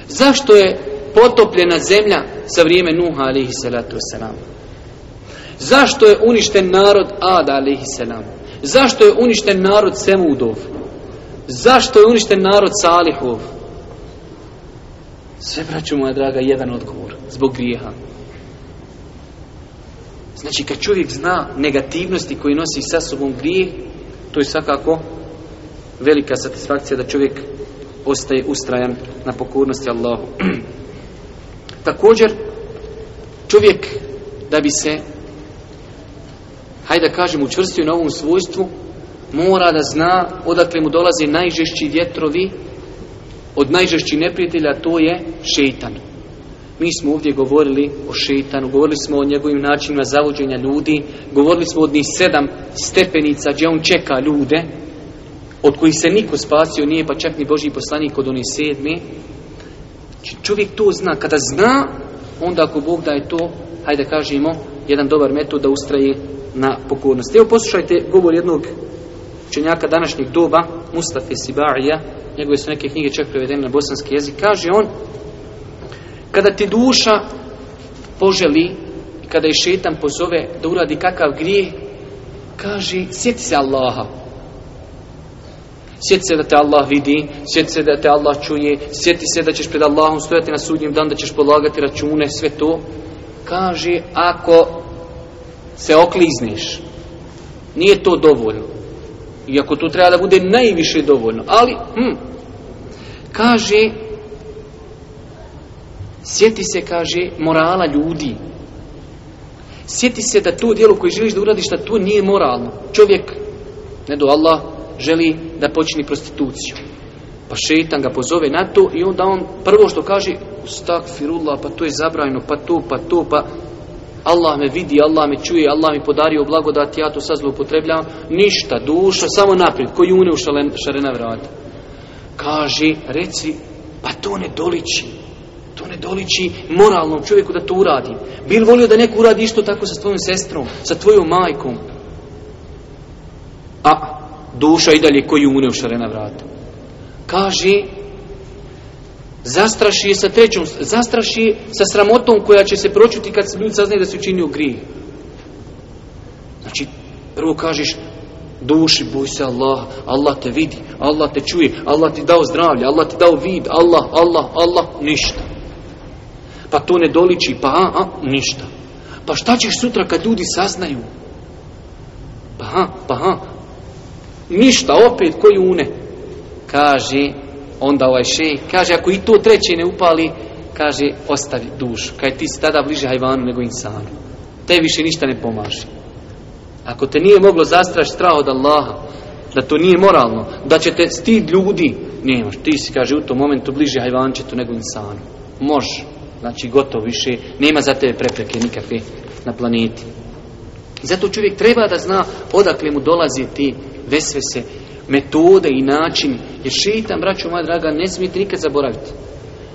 Zašto je potopljena zemlja Sa vrijeme Nuha Alehi Salatu Veselan Zašto je uništen narod Ada Alehi Salam Zašto je uništen narod Semudov Zašto je uništen narod Salihov Sve, braću moja draga, jedan odgovor. Zbog grijeha. Znači, kad čovjek zna negativnosti koji nosi sa sobom grije, to je svakako velika satisfakcija da čovjek ostaje ustrajan na pokornosti Allahu. Također, čovjek da bi se hajde da kažem učvrstio na ovom svojstvu, mora da zna odakle mu dolaze najžešći vjetrovi od najžešćih neprijatelja to je šeitan. Mi smo ovdje govorili o šeitanu, govorili smo o njegovim načinima zavođenja ljudi, govorili smo od njih sedam stepenica gdje on čeka ljude, od kojih se niko spasio nije, pa čak ni Boži poslanik od onih sedmi. Čovjek to zna, kada zna, onda ako Bog da je to, hajde kažemo, jedan dobar metod da ustraje na pokornost. Evo poslušajte govor jednog učenjaka današnjeg doba, Mustafa Sibarija, njegove su neke knjige čak prevedene na bosanski jezik, kaže on, kada ti duša poželi, kada je šetan pozove da uradi kakav grijeh, kaže, sjeti se Allaha. Sjeti se da te Allah vidi, sjeti se da te Allah čuje, sjeti se da ćeš pred Allahom stojati na sudnjem dan, da ćeš polagati račune, sve to. Kaže, ako se oklizniš, nije to dovoljno. Iako to treba da bude najviše dovoljno. Ali, hm, kaže, sjeti se, kaže, morala ljudi. Sjeti se da to dijelo koje želiš da uradiš, da to nije moralno. Čovjek, ne do Allah, želi da počini prostituciju. Pa šetan ga pozove na to i onda on prvo što kaže, ustak firullah, pa to je zabrajno, pa to, pa to, pa... Allah me vidi, Allah me čuje, Allah mi podario blagodat, ja to sad zloupotrebljam. Ništa, duša, samo naprijed, koji une u šarena vrata. Kaže, reci, pa to ne doliči. To ne doliči moralnom čovjeku da to uradi. Bil volio da neko uradi isto tako sa tvojom sestrom, sa tvojom majkom. A duša i dalje koji une u šarena vrata. Kaže, zastraši sa trećom, zastraši sa sramotom koja će se pročuti kad ljudi saznaju da se učinio grije. Znači, prvo kažeš, duši, boj se Allah, Allah te vidi, Allah te čuje, Allah ti dao zdravlje, Allah ti dao vid, Allah, Allah, Allah, ništa. Pa to ne doliči, pa a, a, ništa. Pa šta ćeš sutra kad ljudi saznaju? Pa a, pa a, ništa, opet, koji une? Kaže, onda ovaj šej kaže ako i to treće ne upali kaže ostavi dušu kaj ti si tada bliže hajvanu nego insanu te više ništa ne pomaži ako te nije moglo zastraši strah od Allaha da to nije moralno da će te stid ljudi nemaš ti si kaže u tom momentu bliže hajvančetu nego insanu može znači gotovo više nema za tebe prepreke nikakve na planeti I zato čovjek treba da zna odakle mu dolazi ti vesvese metode i načini Jer šeitan, braću moja draga, ne smijete nikad zaboraviti.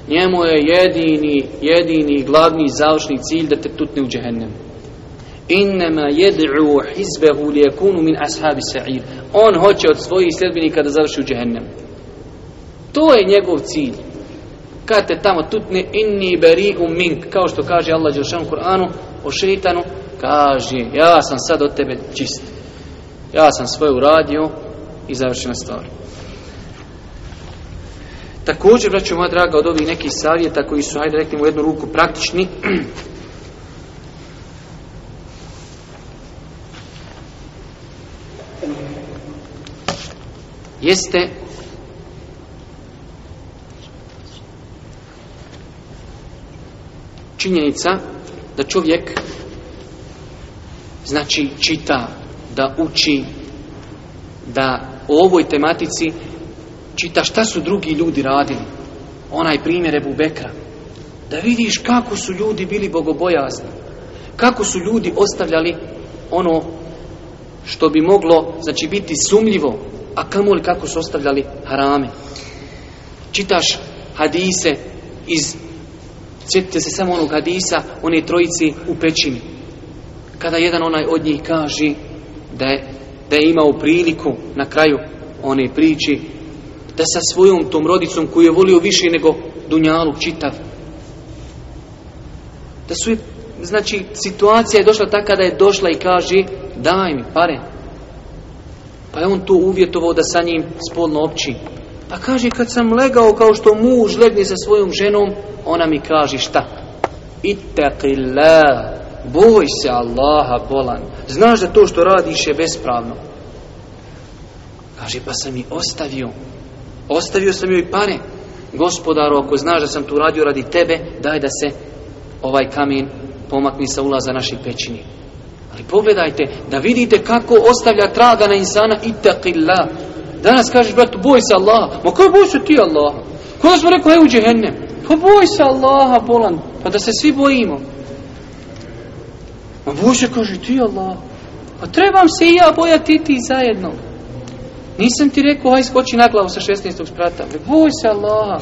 Njemu je jedini, jedini, glavni i završni cilj da te tutne u džehennem. Innama jed'u hizbehu lijekunu min ashabi sa'ir. On hoće od svojih sredbenika da završi u džehennem. To je njegov cilj. Kad te tamo tutne, inni beri um mink. Kao što kaže Allah Đelšan u Kur'anu o šeitanu, kaže, ja sam sad od tebe čist. Ja sam svoje uradio i završio na stvaru. Također, braću moja draga, od ovih nekih savjeta koji su, hajde reklim, u jednu ruku praktični, jeste činjenica da čovjek znači čita, da uči, da o ovoj tematici čita šta su drugi ljudi radili onaj primjer Ebu Bekra da vidiš kako su ljudi bili bogobojazni kako su ljudi ostavljali ono što bi moglo znači biti sumljivo a kamoli kako su ostavljali harame čitaš hadise iz sjetite se samo onog hadisa one trojici u pećini kada jedan onaj od njih kaže da je, da je imao priliku na kraju one priči da sa svojom tom rodicom koju je volio više nego Dunjalu čitav da su je, znači situacija je došla tako da je došla i kaže daj mi pare pa je on to uvjetovao da sa njim spolno opći pa kaže kad sam legao kao što muž legni sa svojom ženom ona mi kaže šta itaqillah boj se Allaha bolan znaš da to što radiš je bespravno kaže pa sam i ostavio Ostavio sam joj pare. Gospodaro, ako znaš da sam tu radio radi tebe, daj da se ovaj kamen pomakni sa ulaza naših pećini. Ali pogledajte, da vidite kako ostavlja traga na insana itaqillah. Danas kažeš, bratu, boj se Allah. Ma koji boj se ti Allah? Koji smo rekao, hej u džehennem? Pa boj se Allaha, bolan. Pa da se svi bojimo. Ma boj se, kaže, ti Allah. Pa trebam se i ja bojati ti zajedno. Nisam ti rekao, aj ovaj skoči na glavu sa 16. sprata. Boj se Allah.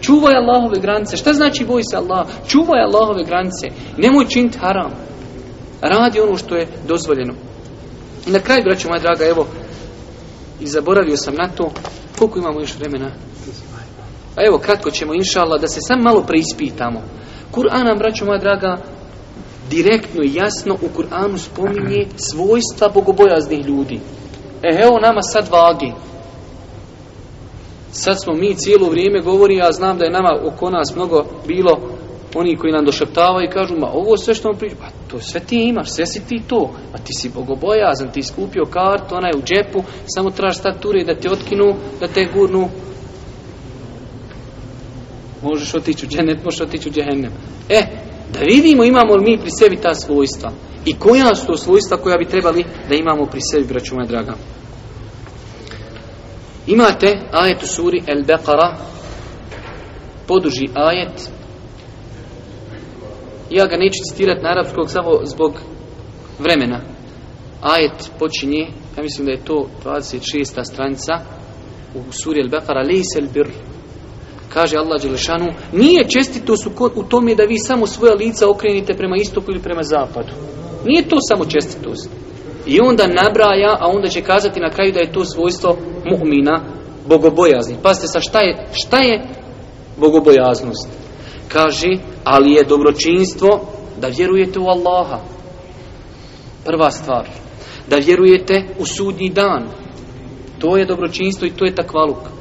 Čuvaj Allahove granice. Šta znači boj se Allah? Čuvaj Allahove granice. Nemoj činti haram. Radi ono što je dozvoljeno. I na kraj, braću moja draga, evo, i zaboravio sam na to, koliko imamo još vremena? A pa evo, kratko ćemo, inša Allah, da se sam malo preispitamo. Kur'an nam, braću moja draga, direktno i jasno u Kur'anu spominje svojstva bogobojaznih ljudi. E, evo nama sad vagi. Sad smo mi cijelo vrijeme govori, ja znam da je nama oko nas mnogo bilo oni koji nam došeptavaju i kažu, ma ovo sve što vam priča, ba, pa, to sve ti imaš, sve si ti to. Ma ti si bogobojazan, ti skupio kartu, ona je u džepu, samo traži stature da te otkinu, da te gurnu. Možeš otići u džennet, možeš otići u džehennem. E, eh, Da vidimo imamo li mi pri sebi ta svojstva. I koja su to svojstva koja bi trebali da imamo pri sebi, braću moja draga. Imate ajet u suri El Beqara, poduži ajet. Ja ga neću citirati na arapskog samo zbog vremena. Ajet počinje, ja mislim da je to 26. stranica u suri El Beqara, Lejsel Birr. Kaže Allah Đelešanu, nije čestitost u tome da vi samo svoja lica okrenite prema istoku ili prema zapadu. Nije to samo čestitost. I onda nabraja, a onda će kazati na kraju da je to svojstvo mu'mina, bogobojazni. Pazite sa šta je, šta je bogobojaznost? Kaže, ali je dobročinstvo da vjerujete u Allaha. Prva stvar, da vjerujete u sudnji dan. To je dobročinstvo i to je takvaluka.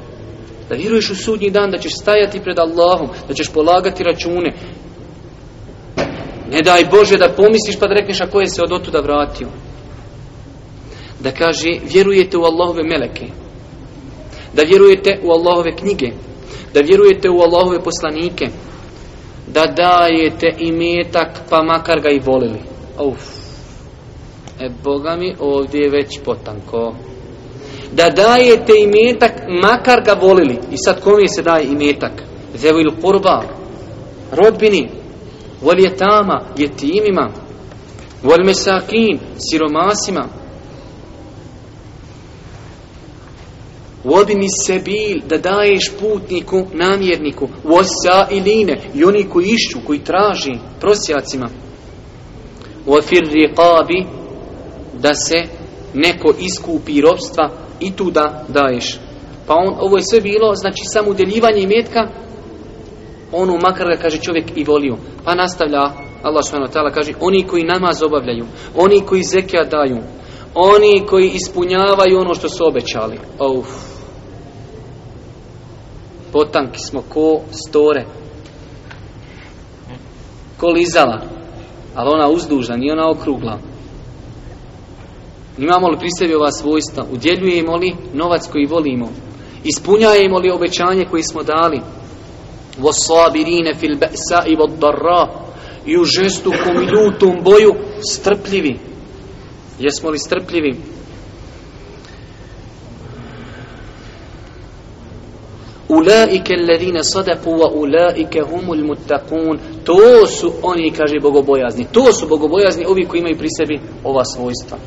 Da vjeruješ u sudnji dan, da ćeš stajati pred Allahom, da ćeš polagati račune. Ne daj Bože da pomisliš pa da rekneš a ko je se od otuda vratio. Da kaže, vjerujete u Allahove meleke. Da vjerujete u Allahove knjige. Da vjerujete u Allahove poslanike. Da dajete imetak pa makar ga i volili. Uf. E, Boga mi ovdje je već potanko. Uf da dajete imetak makar ga volili. I sad kom je se daje imetak? Zevil kurba, rodbini, vol jetama, jetimima, vol mesakin, siromasima, Vodini sebil da daješ putniku, namjerniku, vosa i line, i oni koji išću, koji traži, prosjacima. Vofir riqabi da se neko iskupi robstva i tu da daješ. Pa on, ovo je sve bilo, znači samo udjeljivanje imetka, ono makar ga, kaže, čovjek i volio. Pa nastavlja, Allah s.w.t. kaže, oni koji namaz obavljaju, oni koji zekija daju, oni koji ispunjavaju ono što su obećali. Uf. Potanki smo ko store. Ko lizala. Ali ona uzdužna, nije ona okrugla imamo li pri sebi ova svojstva, udjeljujemo li novac koji volimo, ispunjajemo li obećanje koje smo dali, وَصَابِرِينَ فِي الْبَأْسَاءِ وَالْضَرَّةِ i u žestukom i ljutom boju strpljivi. Jesmo li strpljivi? أُولَٰئِكَ الَّذِينَ صَدَقُوا وَأُولَٰئِكَ هُمُ الْمُتَّقُونَ To su oni, kaže bogobojazni. To su bogobojazni ovi koji imaju pri sebi ova svojstva.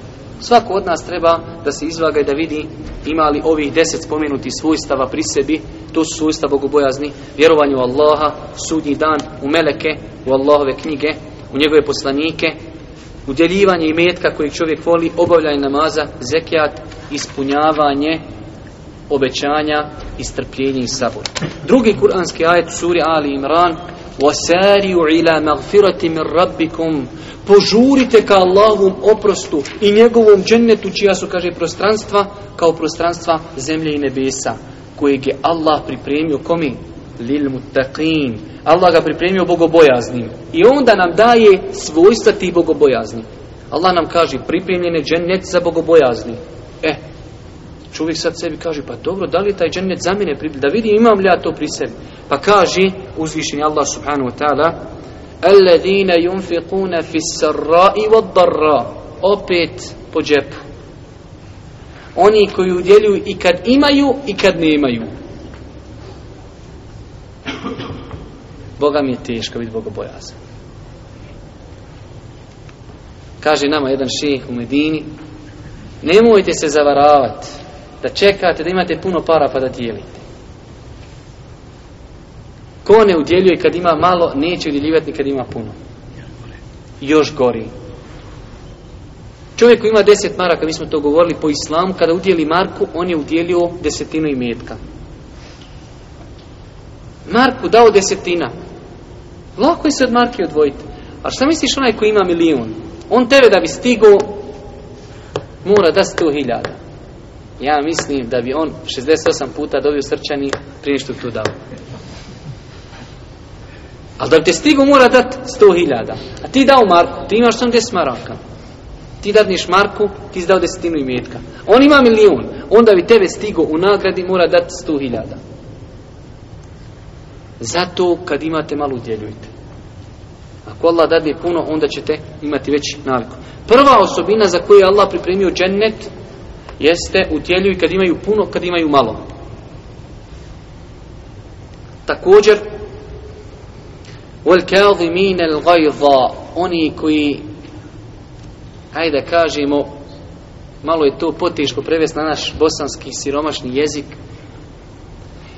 Svako od nas treba da se izvaga i da vidi ima li ovih deset spomenuti svojstava pri sebi, to su svojstva bogobojazni, vjerovanju Allaha, sudnji dan, u meleke, u Allahove knjige, u njegove poslanike, udjeljivanje i metka kojeg čovjek voli, obavljanje namaza, zekijat, ispunjavanje obećanja i strpljenje i sabor. Drugi kuranski ajet suri Ali Imran وَسَارِعُ عِلَى مَغْفِرَةِ مِنْ رَبِّكُمْ požurite ka Allahovom oprostu i njegovom džennetu čija su, kaže, prostranstva kao prostranstva zemlje i nebesa kojeg je Allah pripremio komi? Lil mutaqin Allah ga pripremio bogobojaznim i onda nam daje svojstva tih bogobojaznih Allah nam kaže pripremljene džennet za bogobojazni e, čovjek sad sebi kaže pa dobro, da li taj džennet za mene pripremljen da vidim imam li ja to pri sebi pa kaže uzvišeni Allah subhanahu wa ta'ala alladhina yunfiquna fis sarai wad dara opet po džepu oni koji udjeljuju i kad imaju i kad nemaju Boga mi je teško biti bogobojazan kaže nama jedan ših u Medini nemojte se zavaravati da čekate da imate puno para pa da dijelite Ko ne udjeljuje kad ima malo, neće udjeljivati ni kad ima puno. Još gori. Čovjek koji ima deset maraka, mi smo to govorili po islamu, kada udjeli Marku, on je udjelio desetinu i metka. Marku dao desetina. Lako je se od Marke odvojiti. A šta misliš onaj koji ima milijun? On tebe da bi stigo mora da sto hiljada. Ja mislim da bi on 68 puta dobio srčani prije što tu dao. Ali da bi te stigo mora dat 100.000. A ti dao Marku, ti imaš sam 10 maraka. Ti dadniš Marku, ti si dao desetinu imetka. On ima milijun, onda bi tebe stigo u nagradi mora dat 100.000. Zato kad imate malo udjeljujte. Ako Allah dadne puno, onda ćete imati veći naliku. Prva osobina za koju je Allah pripremio džennet, jeste utjeljuju kad imaju puno, kad imaju malo. Također, وَالْكَاظِمِينَ الْغَيْضَ Oni koji, ajde kažemo, malo je to potiško prevesti na naš bosanski siromašni jezik,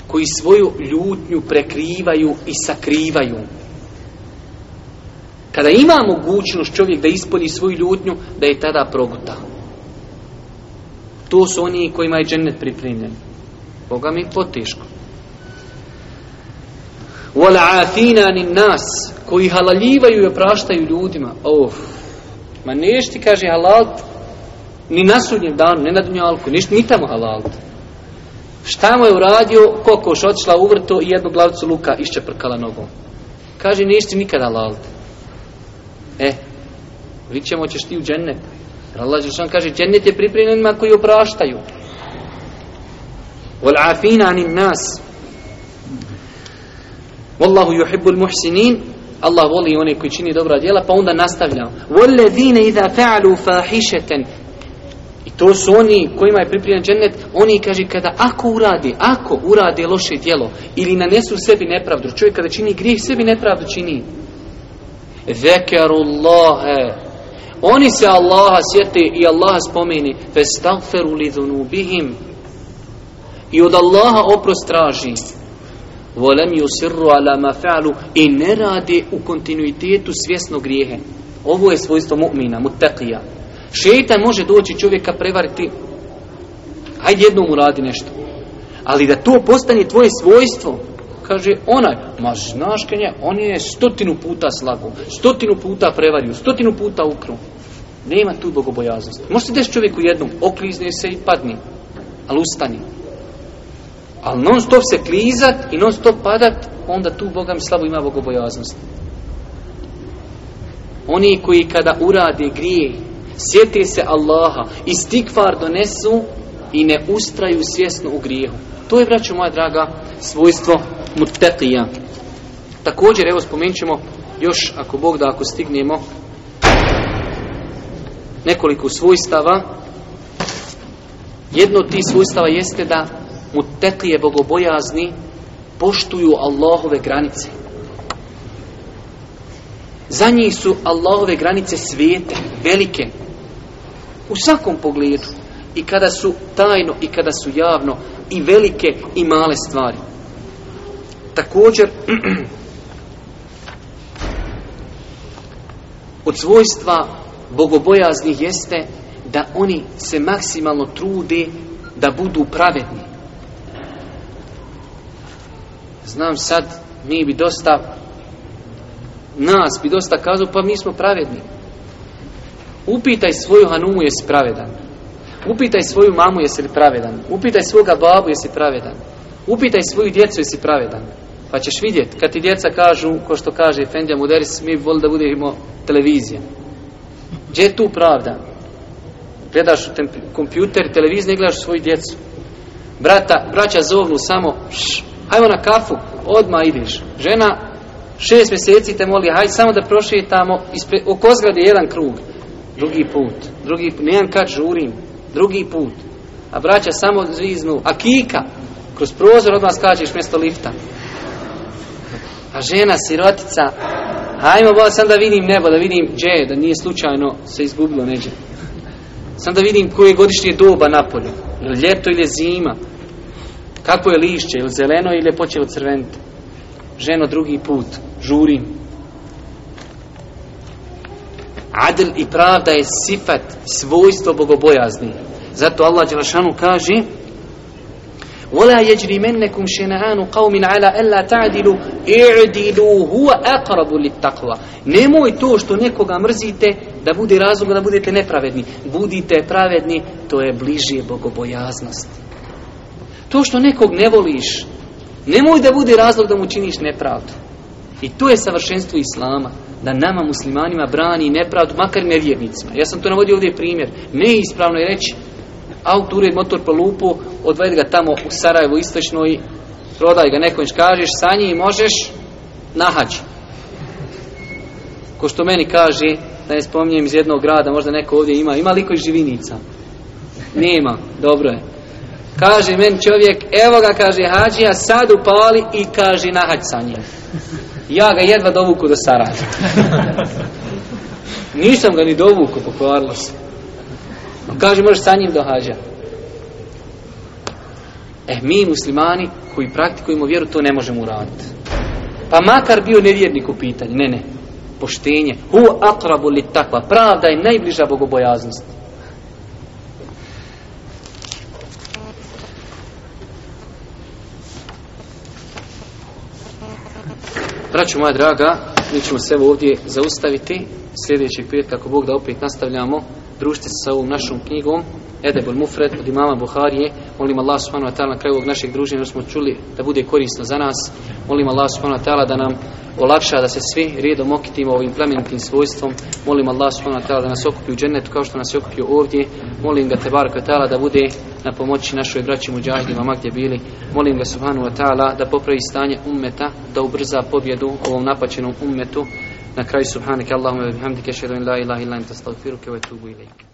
koji svoju ljutnju prekrivaju i sakrivaju. Kada ima mogućnost čovjek da ispolji svoju ljutnju, da je tada proguta. To su oni kojima je džennet pripremljen. Boga mi je potiško. Wala afinan nas koji halaljivaju i opraštaju ljudima. Of. Ma nešti kaže halal ni na sudnjem danu, ne na dunjalku, ništa ni tamo halal. Šta mu je uradio kokoš otišla u vrto i jednu glavicu luka isčeprkala nogom. Kaže nešti nikad halal. E. Vićemo ćeš ti u džennet. Allah je sam kaže džennet je pripremljen koji opraštaju. Wala afinan nas Wallahu yuhibbul muhsinin. Allah voli one koji čini dobra djela, pa onda nastavljamo. Walladine idha fa'alu fahishatan. I to su oni kojima je pripremljen džennet, oni kaže kada ako uradi, ako uradi loše djelo ili nanesu sebi nepravdu, čovjek kada čini grijeh sebi nepravdu čini. Zekerullah. Oni se Allaha sjete i Allaha spomeni. Vestagferu li dhunubihim. I od Allaha oprost traži volem ju sirru ala mafa'lu i ne rade u kontinuitetu svjesno grijehe. Ovo je svojstvo mu'mina, mutaqija. Šeitan može doći čovjeka prevariti. Hajde jednom uradi nešto. Ali da to postane tvoje svojstvo, kaže onaj, ma znaš kanje, on je stotinu puta slago, stotinu puta prevario, stotinu puta ukru. Nema tu bogobojaznosti. Može se desiti čovjeku jednom, oklizne se i padni, ali ustani. Ali non stop se klizat i non stop padat, onda tu Boga mi slabo ima bogobojaznost. Oni koji kada urade grije, sjeti se Allaha i stikvar donesu i ne ustraju svjesno u grijehu. To je, braću moja draga, svojstvo mutetija. Također, evo, spomenut još, ako Bog da, ako stignemo, nekoliko svojstava. Jedno od tih svojstava jeste da mutetlije bogobojazni poštuju Allahove granice. Za njih su Allahove granice svijete, velike, u svakom pogledu, i kada su tajno, i kada su javno, i velike, i male stvari. Također, od svojstva bogobojaznih jeste da oni se maksimalno trude da budu pravedni znam sad, mi bi dosta, nas bi dosta kazao, pa mi smo pravedni. Upitaj svoju hanumu jesi pravedan. Upitaj svoju mamu jesi li pravedan. Upitaj svoga babu jesi pravedan. Upitaj svoju djecu jesi pravedan. Pa ćeš vidjet, kad ti djeca kažu, ko što kaže Fendja Muderis, mi bi da budemo televizija. Gdje tu pravda? Gledaš u kompjuter, televiziju, ne gledaš svoju djecu. Brata, braća zovnu samo, šš, Ajmo na kafu, odma ideš. Žena šest mjeseci te moli, hajde samo da prošli tamo, ispre, oko zgrade jedan krug. Drugi put, drugi put, nijem kad žurim, drugi put. A braća samo zviznu, a kika, kroz prozor odmah skačeš mjesto lifta. A žena, sirotica, hajmo bolj, sam da vidim nebo, da vidim dje, da nije slučajno se izgubilo neđe. Sam da vidim koje godišnje doba napolje, ljeto ili zima. Kako je lišće, ili zeleno, ili je počelo crventi. Ženo drugi put, žurim. Adl i pravda je sifat, svojstvo bogobojazni. Zato Allah Đelšanu kaže وَلَا يَجْرِمَنَّكُمْ شَنَعَانُ قَوْمٍ عَلَىٰ أَلَّا تَعْدِلُ اِعْدِلُ هُوَ أَقْرَبُ لِلْتَقْوَ Nemoj to što nekoga mrzite, da bude razlog, da budete nepravedni. Budite pravedni, to je bližije bogobojaznosti. To što nekog ne voliš, nemoj da bude razlog da mu činiš nepravdu. I to je savršenstvo Islama, da nama muslimanima brani nepravdu, makar nevjernicima. Ja sam to navodio ovdje primjer. Neispravno je reći, auto ured motor po lupu, odvajte ga tamo u Sarajevo istočnoj, prodaj ga nekom, kažeš, sa njih možeš, nahađi. Ko što meni kaže, da ne spominjem iz jednog grada, možda neko ovdje ima, ima li koji živinica? Nema, dobro je. Kaže men čovjek, evo ga, kaže, hađija, sad upali i kaže, nahađ sa njim. Ja ga jedva dovuku do Sarajeva. Nisam ga ni dovuku, pokvarilo se. On kaže, možeš sa njim do hađa. E, eh, mi muslimani koji praktikujemo vjeru, to ne možemo uraditi. Pa makar bio nevjernik u pitanju, ne, ne. Poštenje. Hu akrabu li takva. Pravda je najbliža bogobojaznosti. Braćo moja draga, mi ćemo se ovdje zaustaviti. Sljedeći petak, ako Bog da opet nastavljamo, pridružiti sa ovom našom knjigom Edebul Mufred od imama Buharije. Molim Allah subhanahu wa ta'ala na kraju ovog našeg druženja smo čuli da bude korisno za nas. Molim Allah subhanahu wa ta'ala da nam olakša da se svi redom okitimo ovim plemenitim svojstvom. Molim Allah subhanahu wa ta'ala da nas okupi u džennetu kao što nas je okupio ovdje. Molim ga tebara kao ta'ala da bude na pomoći našoj braći muđahidima ma gdje bili. Molim ga subhanahu wa ta'ala da popravi stanje ummeta, da ubrza pobjedu ovom napačenom ummetu. Na kraju subhanak Allahumma wa bihamdika ashhadu an la ilaha illa anta astaghfiruka wa atubu ilaik.